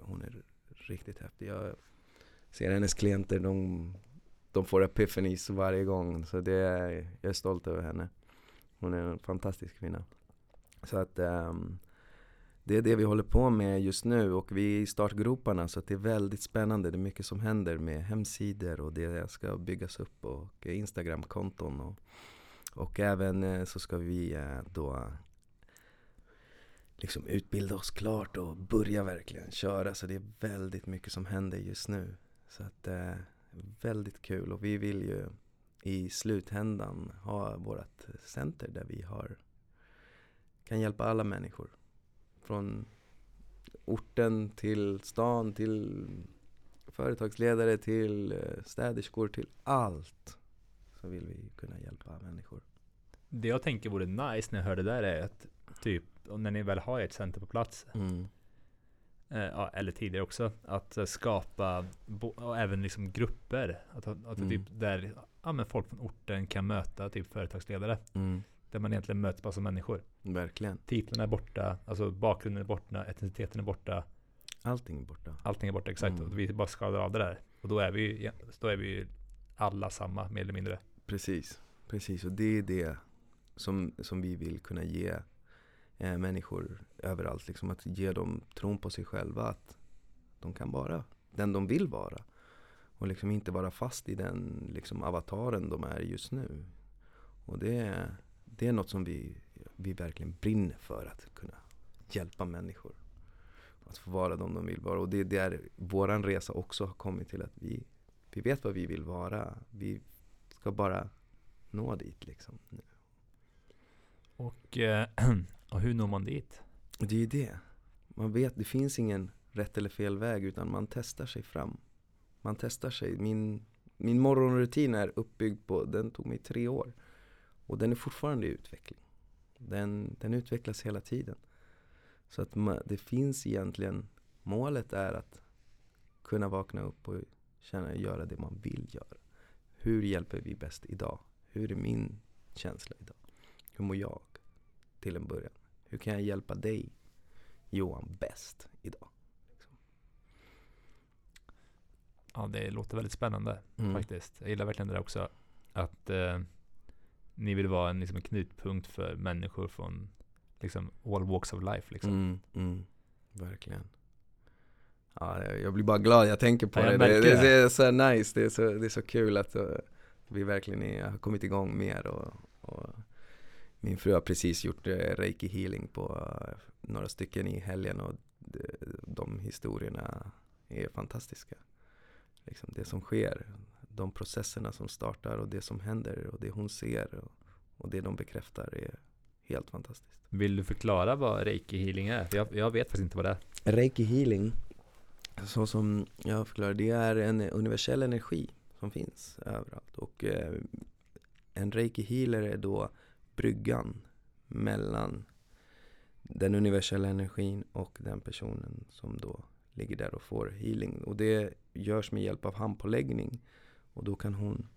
Hon är riktigt häftig. Jag ser hennes klienter, de, de får epiphanies varje gång. Så det är, jag är stolt över henne. Hon är en fantastisk kvinna. Så att um, det är det vi håller på med just nu och vi är i startgroparna så det är väldigt spännande. Det är mycket som händer med hemsidor och det ska byggas upp och Instagramkonton och, och även eh, så ska vi eh, då liksom utbilda oss klart och börja verkligen köra. Så det är väldigt mycket som händer just nu. Så att eh, väldigt kul och vi vill ju i slutändan ha vårt center där vi har kan hjälpa alla människor. Från orten till stan till företagsledare till eh, städerskor till allt. Så vill vi kunna hjälpa människor. Det jag tänker vore nice när jag hör det där är att typ, när ni väl har ett center på plats, Mm. eh, eller tidigare också, att eh, skapa, och även liksom grupper, att, att Mm. typ där ja, men folk från orten kan möta typ företagsledare, Mm. Där man egentligen möts bara som människor. Verkligen. Titlarna är borta, alltså bakgrunden är borta, etniciteten är borta, Allting är borta. allting är borta exakt. Mm. Och vi bara skadar av det där. Och då är vi ju, då är vi ju alla samma, mer eller mindre. Precis, precis. Och det är det som, som vi vill kunna ge eh, människor överallt. Liksom att ge dem tron på sig själva. Att de kan vara den de vill vara. Och liksom inte vara fast i den liksom, avataren de är just nu. Och det, är- det är något som vi, vi verkligen brinner för. Att kunna hjälpa människor. Att få vara de de vill vara. Och det är där våran resa också har kommit till att vi, vi vet vad vi vill vara. Vi ska bara nå dit liksom. Och, eh, och hur når man dit? Det är ju det. Man vet, det finns ingen rätt eller fel väg utan man testar sig fram. Man testar sig. Min, min morgonrutin är uppbyggd på, den tog mig tre år. Och den är fortfarande i utveckling. Den, den utvecklas hela tiden. Så att det finns egentligen, målet är att kunna vakna upp och känna, göra det man vill göra. Hur hjälper vi bäst idag? Hur är min känsla idag? Hur mår jag? Till en början. Hur kan jag hjälpa dig, Johan, bäst idag? Ja, det låter väldigt spännande Mm. faktiskt. Jag gillar verkligen det där också. Att eh, ni vill vara en, liksom, en knutpunkt för människor från liksom, all walks of life. Liksom. Mm, mm, verkligen. Ja, jag, blir bara glad, jag tänker på Ja, jag det. Det, det. det är så nice, det är så, det är så kul att uh, vi verkligen är, har kommit igång mer och, och min fru har precis gjort uh, reiki healing på uh, några stycken i helgen och de, de historierna är fantastiska. Liksom det som sker, de processerna som startar och det som händer och det hon ser och, och det de bekräftar är helt fantastiskt. Vill du förklara vad reiki healing är? Jag, jag vet faktiskt inte vad det är. Reiki healing, så som jag förklarar, det är en universell energi som finns överallt. Och eh, en reiki healer är då bryggan mellan den universella energin och den personen som då ligger där och får healing. Och det görs med hjälp av handpåläggning. Och då kan hon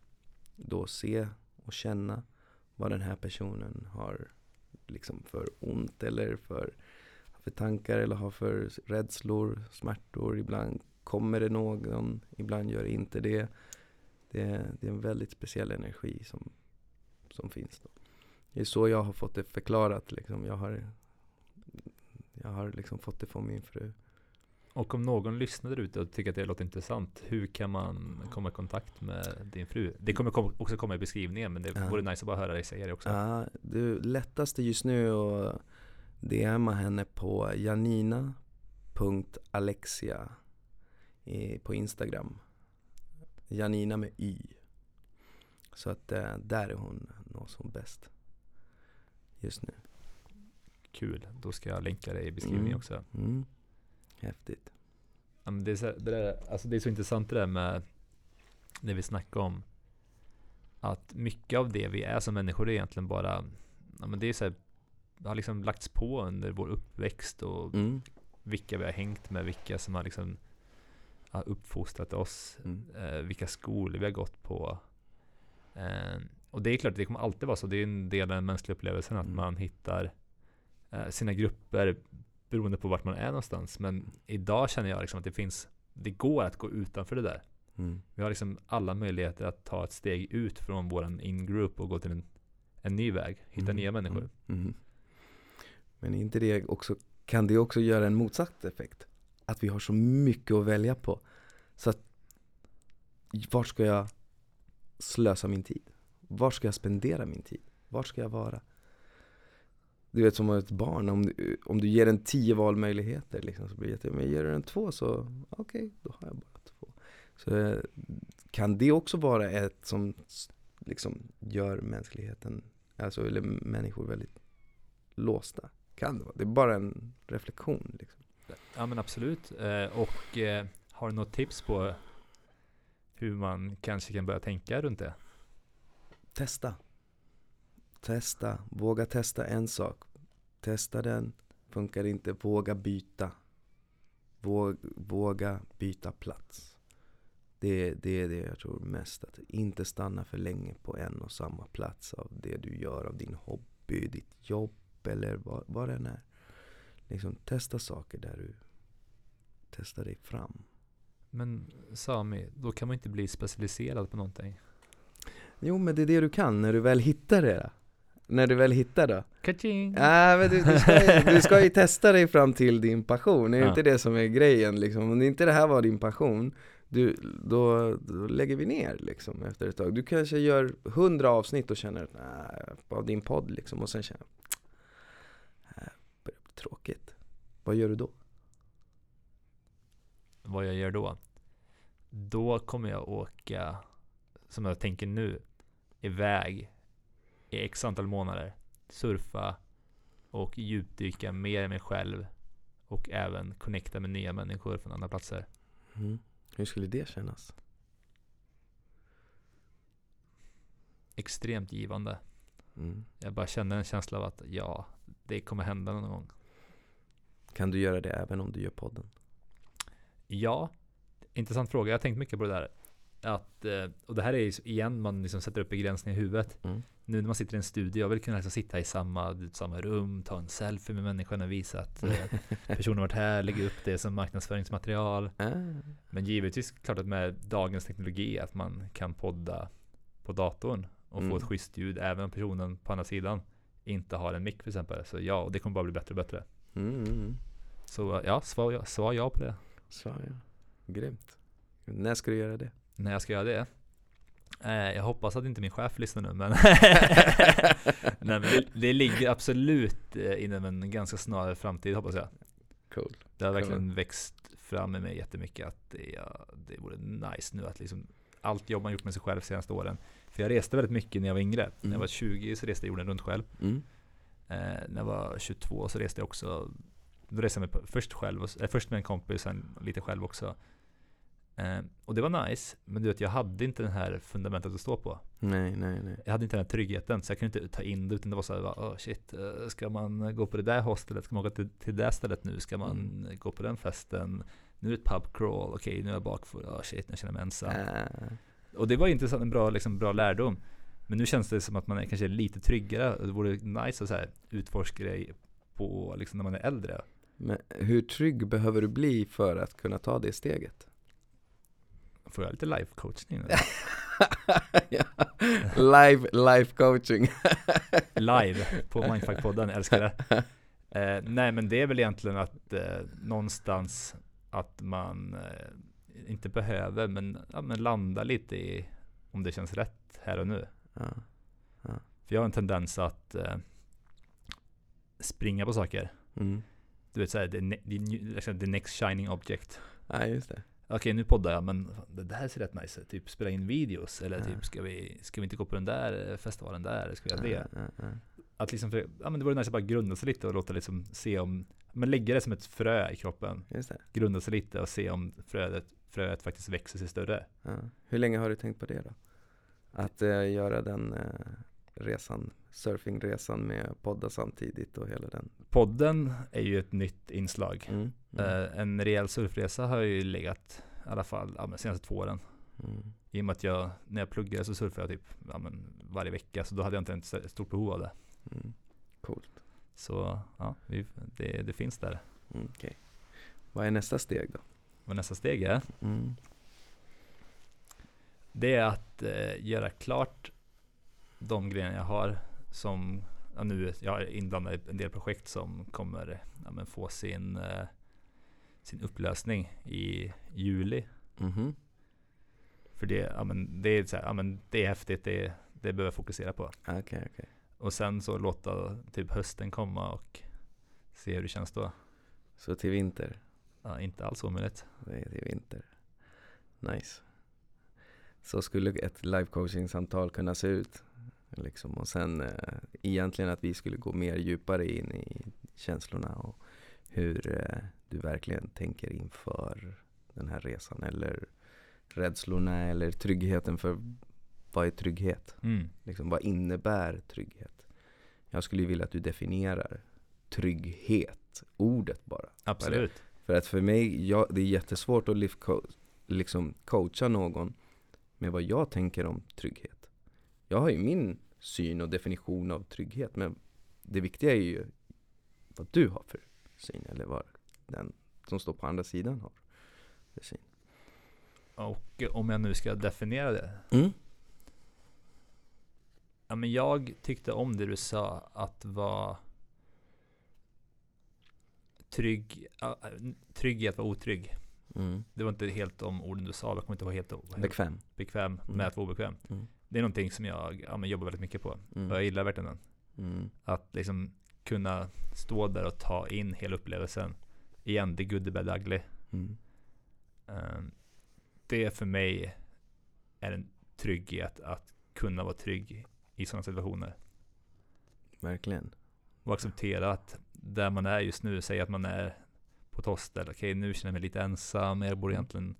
då se och känna vad den här personen har liksom för ont eller för för tankar eller har för rädslor, smärtor. Ibland kommer det någon, ibland gör det inte det. Det, det är en väldigt speciell energi som, som finns. Då. Det är så jag har fått det förklarat. Liksom. Jag har, jag har liksom fått det från min fru. Och om någon lyssnar där ute och tycker att det låter intressant, hur kan man komma i kontakt med din fru? Det kommer kom- också komma i beskrivningen, men det Ja. vore nice att bara höra dig säga det också. Ja, det lättaste just nu är att DMa henne på janina.alexia på Instagram. Janina med Y. Så att eh, där är hon nog som bäst just nu. Kul, då ska jag länka det i beskrivningen Mm. också. Mm. Häftigt. Ja, det, är så, det, där, alltså det är så intressant det där med det vi snackar om. Att mycket av det vi är som människor är egentligen bara, ja, men det är så här, det har liksom lagts på under vår uppväxt och Mm. vilka vi har hängt med, vilka som har liksom har uppfostrat oss, Mm. eh, vilka skolor vi har gått på. Eh, och det är klart, det kommer alltid vara så. Det är en del av den mänskliga upplevelsen att Mm. man hittar eh, sina grupper beroende på vart man är någonstans. Men idag känner jag liksom att det finns, det går att gå utanför det där. Mm. Vi har liksom alla möjligheter att ta ett steg ut från våran in-group och gå till en, en ny väg, hitta Mm. nya människor. Mm. Mm. Men inte det också, kan det också göra en motsatt effekt? Att vi har så mycket att välja på. Så att, var ska jag slösa min tid? Var ska jag spendera min tid? Var ska jag vara? Du vet som ett barn, om du, om du ger den tio valmöjligheter liksom, så blir det jätte, men ger du den två så, okej, då har jag bara två. Så eh, kan det också vara ett som liksom gör mänskligheten, alltså eller människor väldigt låsta? Kan det vara? Det är bara en reflektion liksom. Ja men absolut. Eh, och eh, har du något tips på hur man kanske kan börja tänka runt det? Testa. Testa. Våga testa en sak. Testa den. Funkar inte, våga byta. Våg, våga byta plats. Det, det är det jag tror mest. Att inte stanna för länge på en och samma plats av det du gör, av din hobby, ditt jobb eller vad, vad det än är. Liksom, testa saker där du testar dig fram. Men Sami, då kan man inte bli specialiserad på någonting. Jo men det är det du kan när du väl hittar det. Då. När du väl hittar det. Kaching! Men du, du, ska ju, du ska ju testa dig fram till din passion, är det Ja. inte det som är grejen liksom? Om inte det här var din passion, du, då, då lägger vi ner liksom efter ett tag. Du kanske gör hundra avsnitt och känner nej, av din podd liksom, och sen känner börjar bli tråkigt. Vad gör du då? Vad jag gör då? Då kommer jag åka, som jag tänker nu, iväg i x antal månader. Surfa och djupdyka mer i mig själv. Och även connecta med nya människor från andra platser. Mm. Hur skulle det kännas? extremt givande. Mm. Jag bara känner en känsla av att ja, det kommer hända någon gång. Kan du göra det även om du gör podden? Ja, intressant fråga. Jag har tänkt mycket på det där. Att, eh, och det här är ju igen, man liksom sätter upp begränsningar i huvudet. Mm. Nu när man sitter i en studio, jag vill kunna liksom sitta i samma, samma rum, ta en selfie med människan och visa att eh, personen varit här, lägga upp det som marknadsföringsmaterial. Ah. Men givetvis klart att med dagens teknologi att man kan podda på datorn och Mm. få ett schysst ljud även om personen på andra sidan inte har en mick till exempel. Så ja, och det kommer bara bli bättre och bättre. Mm, mm, mm. Så ja, svar ja, svar ja på det. Så ja, grymt. När ska du göra det? När jag ska göra det? Eh, jag hoppas att inte min chef lyssnar nu men, Nej, men det, det ligger absolut eh, inom en ganska snar framtid hoppas jag. Cool. Det har Cool. verkligen växt fram i mig jättemycket att det, ja, det vore nice nu att liksom allt jobb man gjort med sig själv de senaste åren. För jag reste väldigt mycket när jag var yngre. När jag Mm. var 20 så reste jag jorden runt själv. Mm. Eh, när jag var 22 så reste jag också Då reste jag med, först själv, och, eh, först med en kompis, sen lite själv också. Eh, och det var nice, men du vet jag hade inte det här fundamentet att stå på. Nej, nej, nej. Jag hade inte den här tryggheten, så jag kunde inte ta in det, utan det var så här, oh shit, eh, ska man gå på det där hostelet? Ska man åka till, till det stället nu? Ska man Mm. gå på den festen? Nu är det ett pub crawl, okej nu är jag bakfull, oh shit, nu känner jag mig ensam. Ah. Och det var intressant, en bra, liksom, bra lärdom. Men nu känns det som att man är kanske lite tryggare. Det vore nice att så här, utforska det på, liksom, när man är äldre. Men hur trygg behöver du bli för att kunna ta det steget? Får jag lite life coachning nu? ja. Live, life coaching. Live på Mindfuck-podden, älskar det. Eh, nej men det är väl egentligen att eh, någonstans att man eh, inte behöver men, ja, men landa lite i om det känns rätt här och nu. ja. För jag har en tendens att eh, springa på saker. Mm. Du vet såhär, the, the, the next shining object. ja, just det. Okej nu poddar jag men det där ser rätt nice ut. Typ spela in videos eller Ja. typ ska vi, ska vi inte gå på den där eh, festivalen där? Ska vi göra det? Ja, ja. Att liksom, för, ja men det vore nice att bara grunda sig lite och låta liksom se om, men lägga det som ett frö i kroppen. Grunda sig lite och se om fröet, fröet faktiskt växer sig större. Hur länge har du tänkt på det då? Att eh, göra den eh, resan, surfingresan med podda samtidigt och hela den. Podden är ju ett nytt inslag. Mm. Mm. Eh, en rejäl surfresa har ju legat i alla fall ja, men senaste två åren. Mm. I och med att jag, när jag pluggade så surfade jag typ ja, men varje vecka. Så då hade jag inte ett stort behov av det. Mm. Coolt. Så ja, vi, det, det finns där. Mm, okej. Vad är nästa steg då? Vad nästa steg är? Mm. Det är att eh, göra klart de grejerna jag har som ja, nu, jag är inblandad i en del projekt som kommer ja, få sin, eh, sin upplösning i juli. Mhm. För det, ja, men det, är så här, ja, men det är häftigt, det, det behöver jag fokusera på. Okej, okej. Och sen så låta typ hösten komma och se hur det känns då. Så till vinter. Ja, inte alls omöjligt. Det är till vinter. Nice. Så skulle ett live coaching samtal kunna se ut. Liksom. Och sen eh, egentligen att vi skulle gå mer djupare in i känslorna och hur eh, du verkligen tänker inför den här resan. Eller rädslorna eller tryggheten för vad är trygghet? Mm. Liksom, vad innebär trygghet? Jag skulle vilja att du definierar trygghet, ordet bara. Absolut. För att för mig, jag, det är jättesvårt att liksom coacha någon med vad jag tänker om trygghet. Jag har ju min syn och definition av trygghet, men det viktiga är ju vad du har för syn, eller vad den som står på andra sidan har för syn. Och om jag nu ska definiera det. Mm. Ja, men jag tyckte om det du sa, att vara trygg, trygg i att vara otrygg. Mm. Det var inte helt de orden du sa, jag kommer inte vara helt, helt Bekväm. bekväm Mm. med att vara obekväm. Mm. Det är någonting som jag ja, jobbar väldigt mycket på. Mm. Och jag gillar verkligen den. Mm. Att liksom kunna stå där och ta in hela upplevelsen. Igen, the good, the bad, ugly. Mm. Ehm, det för mig är en trygghet att kunna vara trygg i sådana situationer. Verkligen. Och acceptera att där man är just nu, säg att man är på ett hostel, okej nu känner jag mig lite ensam, jag borde egentligen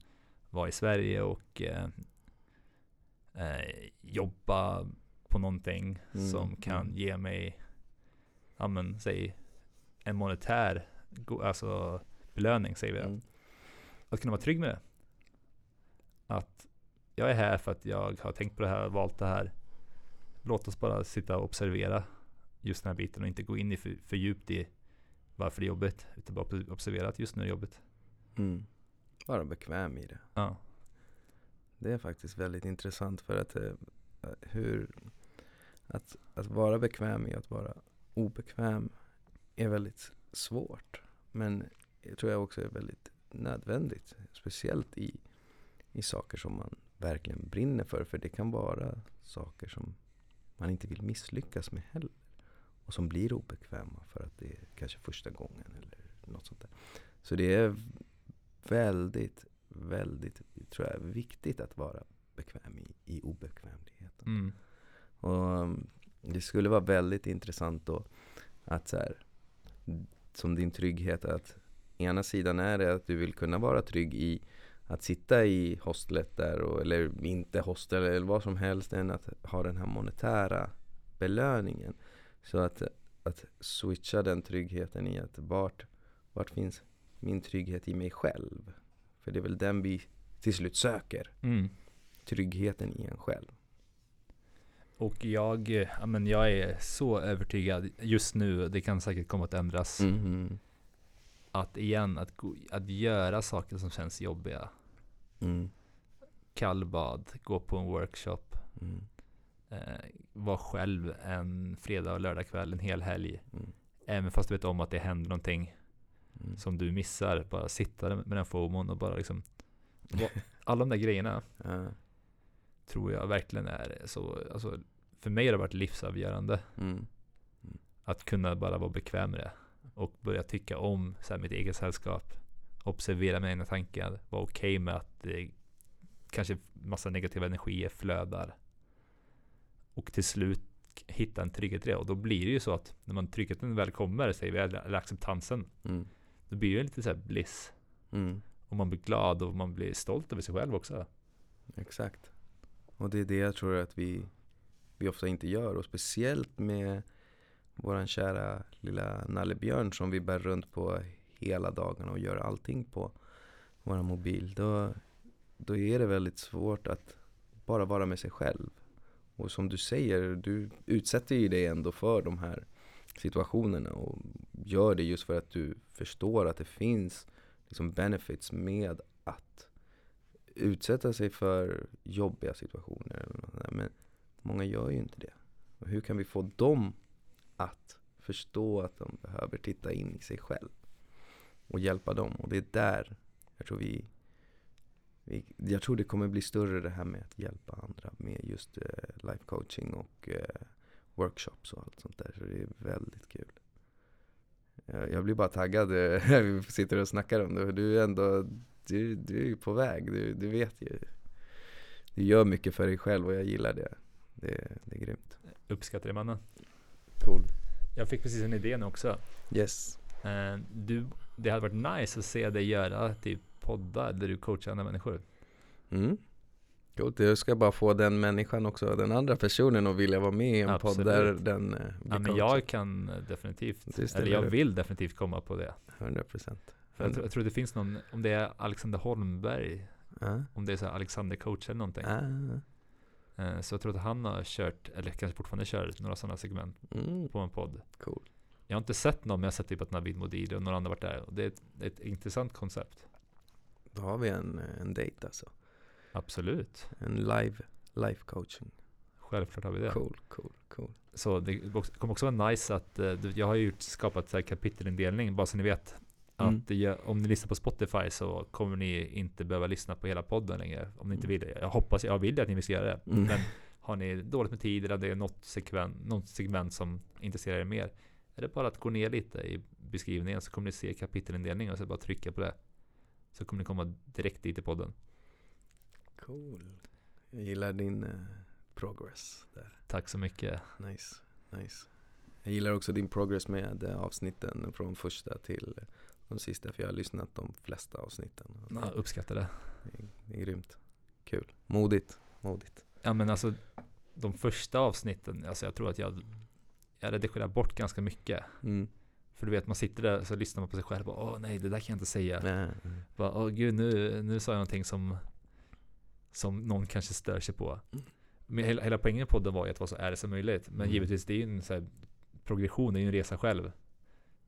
vara i Sverige och eh, eh, jobba på någonting Mm, som kan mm. ge mig, ja men säg en monetär alltså belöning säger vi. Mm. Att kunna vara trygg med det. Att jag är här för att jag har tänkt på det här, valt det här. Låt oss bara sitta och observera just den här biten och inte gå in i för, för djupt i varför det är jobbigt. Utan bara observera att just nu är det jobbigt. Mm. Vara bekväm i det. Ja. Det är faktiskt väldigt intressant för att eh, hur att, att vara bekväm i att vara obekväm är väldigt svårt. Men jag tror jag också är väldigt nödvändigt. Speciellt i, i saker som man verkligen brinner för. För det kan vara saker som man inte vill misslyckas med heller. Och som blir obekväma för att det är kanske första gången eller något sånt där. Så det är väldigt, väldigt, tror jag, viktigt att vara bekväm i, i obekvämligheten. Mm. Och um, det skulle vara väldigt intressant då att så här, som din trygghet att ena sidan är det att du vill kunna vara trygg i att sitta i hostlet där och, eller inte hostel eller vad som helst än att ha den här monetära belöningen. Så att, att switcha den tryggheten i att vart, vart finns min trygghet i mig själv? För det är väl den vi till slut söker. Mm. Tryggheten i en själv. Och jag, ja, men jag är så övertygad just nu, det kan säkert komma att ändras. Mhm. Att igen, att, gå, att göra saker som känns jobbiga. Mm. Kallbad, gå på en workshop, Mm. eh, vara själv en fredag och lördagkväll, en hel helg. Mm. Även fast du vet om att det händer någonting Mm. som du missar. Bara sitta med den FOMOn och bara liksom. Alla de där grejerna Ja. tror jag verkligen är så. Alltså, för mig har det varit livsavgörande. Mm. Att kunna bara vara bekväm med det. Och börja tycka om så här, mitt eget sällskap. Observera mina egna tankar. Vara okej med att det kanske massa negativa energier flödar. Och till slut hitta en trygghet i det. Och då blir det ju så att när man tryggheten väl kommer, säger vi, eller acceptansen. Mm. Då blir det lite så här bliss. Mm. Och man blir glad och man blir stolt över sig själv också. Exakt. Och det är det jag tror att vi, vi ofta inte gör. Och speciellt med våran kära lilla nallebjörn som vi bär runt på hela dagen och gör allting på våran mobil. Då, då är det väldigt svårt att bara vara med sig själv. Och som du säger, du utsätter ju dig ändå för de här situationerna och gör det just för att du förstår att det finns liksom benefits med att utsätta sig för jobbiga situationer. Eller något där. Men många gör ju inte det. Och hur kan vi få dem att förstå att de behöver titta in i sig själv och hjälpa dem? Och det är där jag tror vi, vi jag tror det kommer bli större det här med att hjälpa andra med just eh, life coaching och eh, workshops och allt sånt där. Så det är väldigt kul. Jag, jag blir bara taggad eh, när vi sitter och snackar om det. Du är ändå, du, du är ju på väg. Du, du vet ju. Du gör mycket för dig själv och jag gillar det. Det, det är grymt. Uppskattar det mannen. Cool. Jag fick precis en idé nu också. Yes. Eh, Du, det hade varit nice att se dig göra typ poddar där du coachar andra människor. Mm. Coolt. Jag ska bara få den människan också, den andra personen att vilja vara med i en podd Absolut. där den eh, Ja, men jag kan eh, definitivt, eller jag vill definitivt komma på det. 100 procent. Jag, tror, jag tror det finns någon, om det är Alexander Holmberg, om det är så Alexander coach eller någonting. Eh, Så jag tror att han har kört, eller kanske fortfarande kör, några sådana segment Mm. på en podd. Cool. Jag har inte sett någon, men jag har sett typ att Navid Modiri och några andra varit där. Och det är ett, ett intressant koncept. Då har vi en, en date alltså. Absolut. En live life coaching. Självklart har vi det. Cool, cool, cool. Så det kommer också vara nice att, eh, jag har ju skapat så här kapitelindelning, bara så ni vet. Mm. Att det om ni lyssnar på Spotify så kommer ni inte behöva lyssna på hela podden längre. Om ni inte Mm. vill det. Jag hoppas, jag vill att ni vill göra det. Mm. Men har ni dåligt med tid eller det är något, sekven, något segment som intresserar er mer. Är det bara att gå ner lite i beskrivningen så kommer ni se kapitelindelning och så bara trycka på det. Så kommer ni komma direkt dit i podden. Cool. Jag gillar din eh, progress där. Tack så mycket. Nice, nice. Jag gillar också din progress med eh, avsnitten från första till eh, de sista. För jag har lyssnat de flesta avsnitten. Ja, uppskattar det. Det är, det är grymt. Kul. Modigt. Modigt. Ja men alltså de första avsnitten, alltså jag tror att jag, jag redigerar bort ganska mycket. Mm. För du vet, man sitter där och så lyssnar man på sig själv och åh nej, det där kan jag inte säga. Nej. Bara, åh gud, nu, nu sa jag någonting som, som någon kanske stör sig på. Mm. Men hela, hela poängen med podden var ju att vara så ärlig som möjligt. Men Mm. givetvis, det är ju en så här, progression, det är ju en resa själv.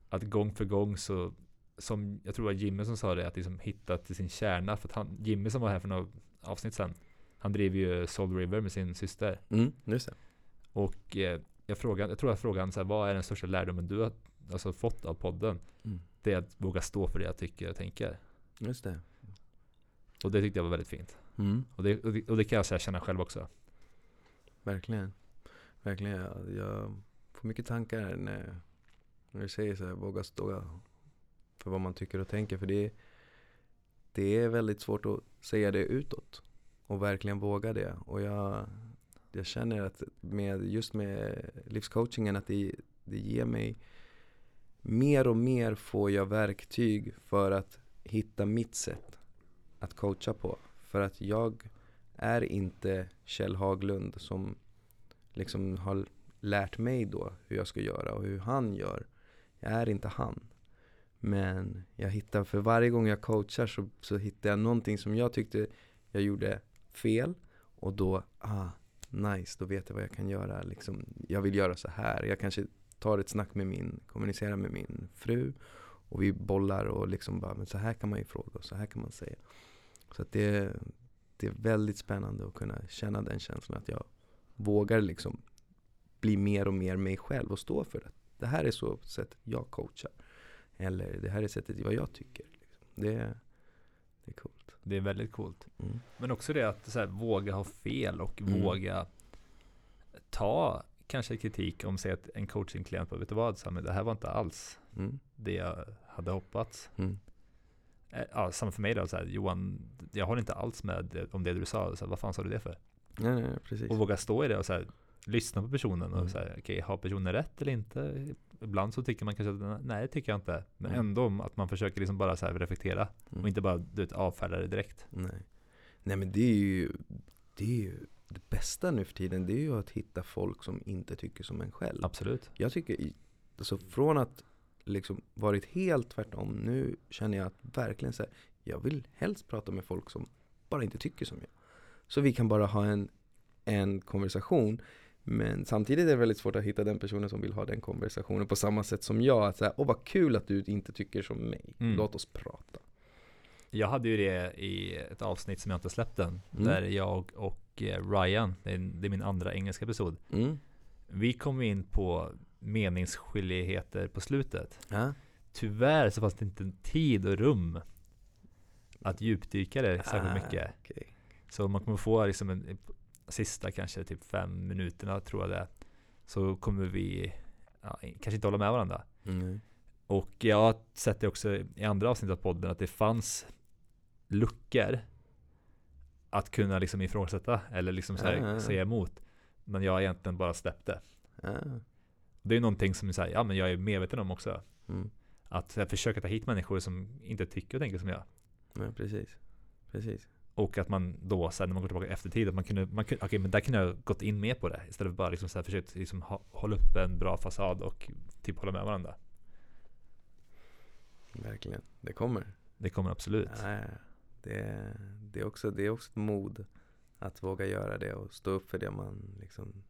Att gång för gång så, som jag tror det var Jimmy som sa det, att liksom hitta till sin kärna. För att han, Jimmy som var här för några avsnitt sedan, han driver ju Soul River med sin syster. Mm, just det. Och eh, jag, frågade, jag tror jag frågade så här, vad är den största lärdomen du har alltså, fått av podden? Mm. Det är att våga stå för det jag tycker och tänker. Just det. Och det tyckte jag var väldigt fint. Mm. Och det, och det, och det kan jag säga känna själv också. Verkligen. Verkligen. Jag, jag får mycket tankar när, när du säger så här, våga stå för vad man tycker och tänker. För det, det är väldigt svårt att säga det utåt. Och verkligen våga det. Och jag, jag känner att med, just med livscoachingen att det, det ger mig mer och mer får jag verktyg för att hitta mitt sätt att coacha på. För att jag är inte Kjell Haglund som liksom har lärt mig då hur jag ska göra och hur han gör. Jag är inte han. Men jag hittar, för varje gång jag coachar så, så hittar jag någonting som jag tyckte jag gjorde fel. Och då, ah, nice, då vet jag vad jag kan göra. Liksom, jag vill göra så här. Jag kanske tar ett snack med min, kommunicerar med min fru. Och vi bollar och liksom bara, men så här kan man ju fråga och så här kan man säga. Så att det, det är väldigt spännande att kunna känna den känslan att jag vågar liksom bli mer och mer mig själv och stå för det. Det här är så sätt jag coachar. Eller det här är sättet vad jag tycker. Liksom. Det, är- det är coolt. Det är väldigt coolt. Mm. Men också det att här, våga ha fel och Mm. våga ta kanske kritik om säg att en coachingklient bara, vet du vad Sami, det här var inte alls Mm. det jag hade hoppats. Eh, Ja, samma för mig då, så här, Johan, jag håller inte alls med om det du sa, så här, vad fan sa du det för? Nej, nej, precis. Och våga stå i det och så här, lyssna på personen och Mm. så här, okej, har personen rätt eller inte? Ibland så tycker man kanske att nej, det tycker jag inte. Men Mm. ändå att man försöker liksom bara så här reflektera Mm. och inte bara du vet, avfärda det direkt. Nej. Nej men det är ju det, är ju det bästa nu för tiden. Det är ju att hitta folk som inte tycker som en själv. Absolut. Jag tycker, alltså från att liksom varit helt tvärtom. Nu känner jag att verkligen så här, jag vill helst prata med folk som bara inte tycker som jag. Så vi kan bara ha en, en konversation. Men samtidigt är det väldigt svårt att hitta den personen som vill ha den konversationen på samma sätt som jag. Att säga, åh vad kul att du inte tycker som mig. Mm. Låt oss prata. Jag hade ju det i ett avsnitt som jag inte släppt än. Mm. Där jag och eh, Ryan, det är, det är min andra engelska episod. Mm. Vi kom in på meningsskiljaktigheter på slutet. Ja. Tyvärr så fanns det inte tid och rum att djupdyka det särskilt Ah, mycket. okej. Så man kommer få liksom en sista kanske typ fem minuterna tror jag det är. Så kommer vi ja, kanske inte hålla med varandra. Mm. Och jag har sett det också i andra avsnitt av podden att det fanns luckor att kunna liksom ifrågasätta eller liksom så här, ja. säga emot. Men jag har egentligen bara släppt det. Ja. Det är någonting som så här, ja, men jag är medveten om också. Mm. Att jag försöker ta hit människor som inte tycker och tänker som jag. Ja, precis. Precis. Och att man då sen när man går tillbaka i eftertid, att man kunde, man kunde okej men där kunde jag gått in mer på det. Istället för bara liksom så här försökt liksom hålla upp en bra fasad och typ hålla med varandra. Verkligen. Det kommer. Det kommer absolut. Ja. det, det, är också, det är också ett mod att våga göra det och stå upp för det man liksom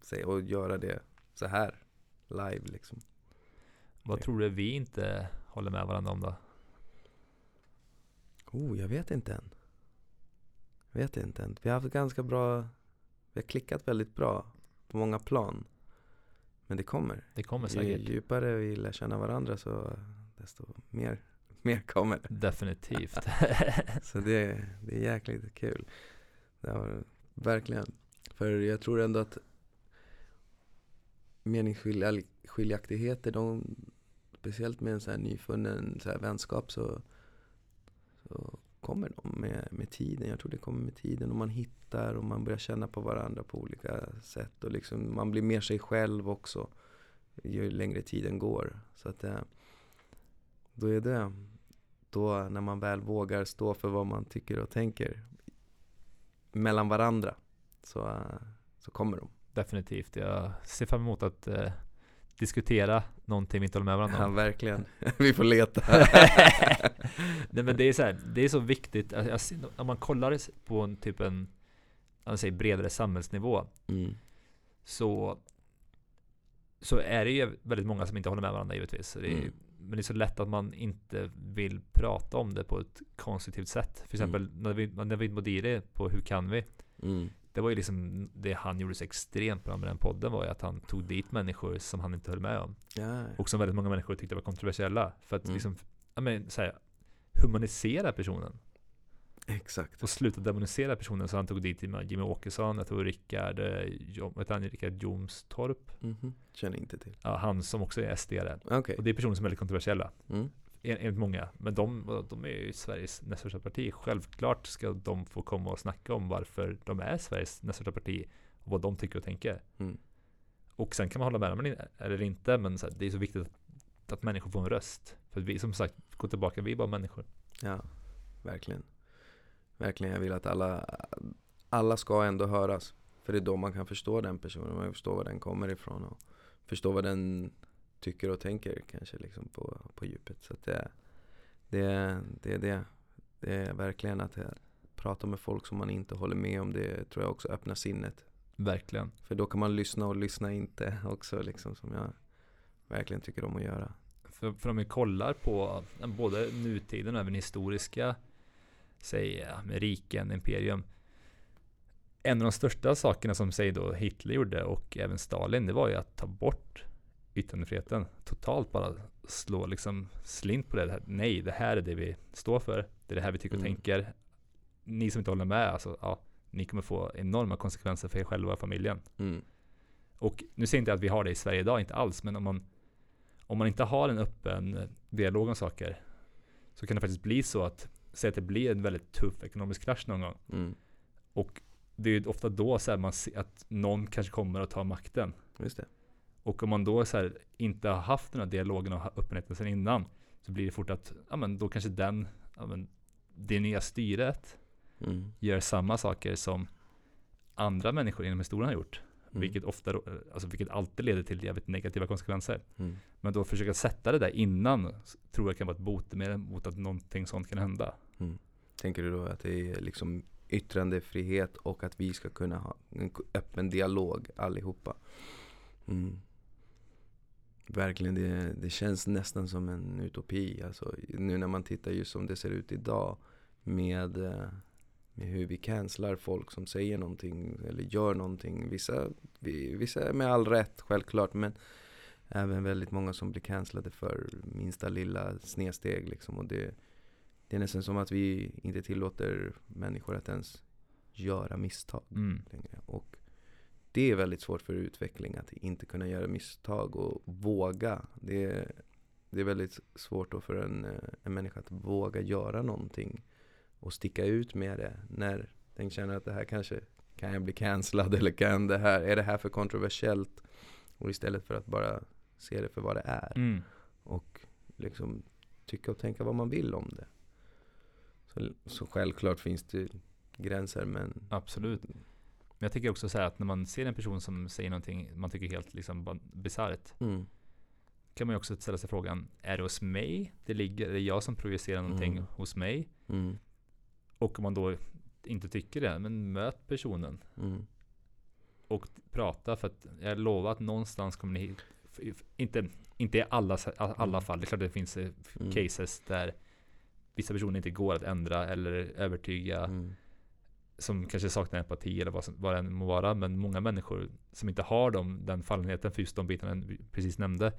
säger och göra det så här live liksom. Vad tror du vi inte håller med varandra om då? Oh, jag vet inte än. Vet inte än. Vi har haft ganska bra, vi har klickat väldigt bra på många plan. Men det kommer. Det kommer Ju säkert. djupare vi lär känna varandra så desto mer, mer kommer. Definitivt. Så det, det är jäkligt kul. Det har, verkligen. För jag tror ändå att meningsskiljaktigheter, de, speciellt med en så här nyfunnen så här vänskap så, så kommer de med, med tiden. Jag tror det kommer med tiden och man hittar och man börjar känna på varandra på olika sätt. Och liksom, man blir mer sig själv också ju längre tiden går. Så att eh, då är det då när man väl vågar stå för vad man tycker och tänker mellan varandra så, så så kommer de. Definitivt. Jag ser fram emot att eh, diskutera någonting vi inte håller med varandra Ja, om. verkligen. Vi får leta. Nej men det är så här, det är så viktigt. Alltså, om man kollar på en typ en, säger bredare samhällsnivå. Mm. så, så är det ju väldigt många som inte håller med varandra givetvis. Det är, Mm. Men det är så lätt att man inte vill prata om det på ett konstruktivt sätt. För exempel när vi, när Navid Modiri på Hur kan vi? Mm. Det var ju liksom det han gjorde så extremt bra med den podden var ju att han tog dit människor som han inte höll med om. Ja, Och som väldigt många människor tyckte var kontroversiella. För att Mm. liksom, ja men så här, humanisera personen. exakt. Och sluta demonisera personen. Så han tog dit Jimmy Åkesson, jag tror Rickard, eh, han, Rickard Jomstorp. Mhm. Känner inte till. Ja, han som också är SD-are. Okej. Och det är personer som är väldigt kontroversiella. Mm. En- Enligt många. Men de, de är ju Sveriges näst största parti. Självklart ska de få komma och snacka om varför de är Sveriges näst största parti. Och vad de tycker och tänker. Mm. Och sen kan man hålla med dem eller inte. Men här, det är så viktigt att, att människor får en röst. För vi som sagt, gå tillbaka, vi är bara människor. Ja, verkligen. Verkligen, jag vill att alla, alla ska ändå höras. För det är då man kan förstå den personen, man kan förstå var den kommer ifrån och förstå vad den tycker och tänker kanske liksom på, på djupet. Så det, det, det är det. Det är verkligen att jag pratar med folk som man inte håller med om. Det tror jag också öppnar sinnet. Verkligen. För då kan man lyssna och lyssna inte också liksom som jag verkligen tycker om att göra. För, för om vi kollar på både nutiden och även historiska, säg riken, imperium. En av de största sakerna som säg då Hitler gjorde och även Stalin, det var ju att ta bort yttrandefriheten. Totalt bara slå liksom slint på det. här. Nej, det här är det vi står för. Det är det här vi tycker och Mm. tänker. Ni som inte håller med, alltså, ja, ni kommer få enorma konsekvenser för er själva och familjen. Mm. Och nu säger jag inte att vi har det i Sverige idag, inte alls, men om man, om man inte har en öppen dialog om saker så kan det faktiskt bli så att, säg att det blir en väldigt tuff ekonomisk krasch någon gång. Mm. Och det är ju ofta då så man ser att någon kanske kommer att ta makten. Just det. Och om man då här inte har haft den här dialogen och öppenheten sedan innan så blir det fort att, ja men då kanske den, ja men det nya styret Mm. gör samma saker som andra människor inom historien har gjort. Mm. Vilket ofta, alltså vilket alltid leder till jävligt negativa konsekvenser. Mm. Men då försöka sätta det där innan tror jag kan vara ett botemedel mot att någonting sånt kan hända. Tänker du då att det är liksom yttrandefrihet och att vi ska kunna ha en öppen dialog allihopa? Mm. Verkligen, det, det känns nästan som en utopi. Alltså, nu när man tittar just som det ser ut idag med, eh, med hur vi cancelar folk som säger någonting eller gör någonting. Vissa, vi- vissa med all rätt självklart men även väldigt många som blir cancellade för minsta lilla snedsteg liksom. Och det, det är nästan som att vi inte tillåter människor att ens göra misstag Mm. längre. Och det är väldigt svårt för utveckling att inte kunna göra misstag och våga. Det är, det är väldigt svårt då för en, eh, en människa att våga göra någonting och sticka ut med det när den känner att det här kanske kan jag bli cancellad eller kan det här, är det här för kontroversiellt? Och istället för att bara se det för vad det är Mm. och liksom tycka och tänka vad man vill om det. Så, så självklart finns det gränser men Absolut. Men jag tycker också så här att när man ser en person som säger någonting man tycker helt liksom bisarrt. Mm. Kan man ju också ställa sig frågan, är det hos mig det ligger? Är det jag som projicerar någonting Mm. hos mig? Mm. Och om man då inte tycker det, men möt personen. Mm. och prata för att jag lovar att någonstans kommer ni hit. Inte, inte i alla, alla Mm. fall. Det är klart det finns eh, Mm. cases där vissa personer inte går att ändra eller övertyga. Mm. Som kanske saknar empati eller vad, som, vad det än må vara. Men många människor som inte har dem, den fallenheten för just de bitarna vi precis nämnde.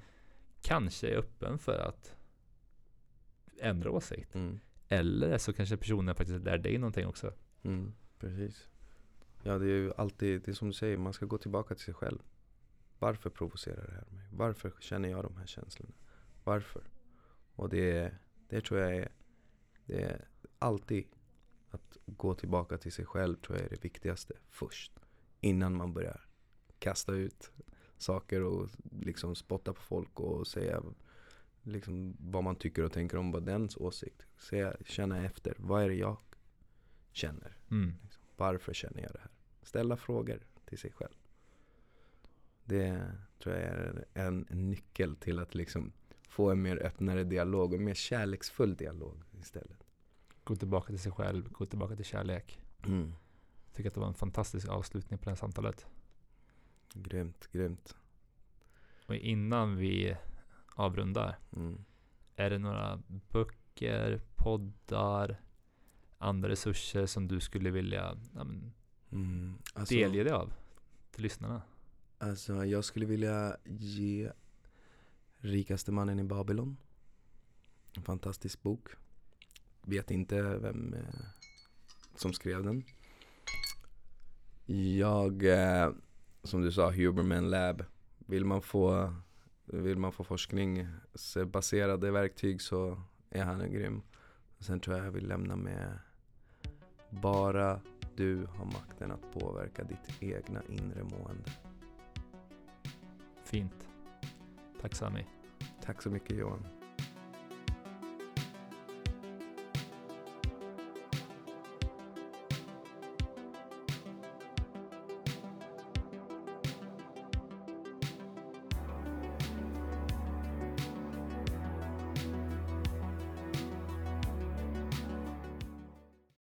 Kanske är öppen för att ändra åsikt. Mm. Eller så kanske personen faktiskt lär dig någonting också. Mm. Precis. Ja det är ju alltid, det är som du säger, man ska gå tillbaka till sig själv. Varför provocerar det här mig? Varför känner jag de här känslorna? Varför? Och det, det tror jag är, det är alltid att gå tillbaka till sig själv tror jag är det viktigaste först. Innan man börjar kasta ut saker och liksom spotta på folk och säga liksom vad man tycker och tänker om vad dens åsikt. Säga, känna efter, vad är det jag känner? Mm. Varför känner jag det här? Ställa frågor till sig själv. Det tror jag är en nyckel till att liksom få en mer öppnare dialog och mer kärleksfull dialog istället. Gå tillbaka till sig själv, gå tillbaka till kärlek. Mm. Jag tycker att det var en fantastisk avslutning på det här samtalet. Grymt, grymt. Och innan vi avrundar, Mm. är det några böcker, poddar, andra resurser som du skulle vilja ja, men, Mm. Alltså, delge dig av till lyssnarna? alltså jag skulle vilja ge Rikaste mannen i Babylon. En fantastisk bok. Vet inte vem eh, som skrev den. Jag, eh, som du sa, Huberman Lab. Vill man få, vill man få forskningsbaserade verktyg så är han en grym. Sen tror jag jag vill lämna med Bara du har makten att påverka ditt egna inre mående. Fint. Tack Sami. Tack så mycket Johan.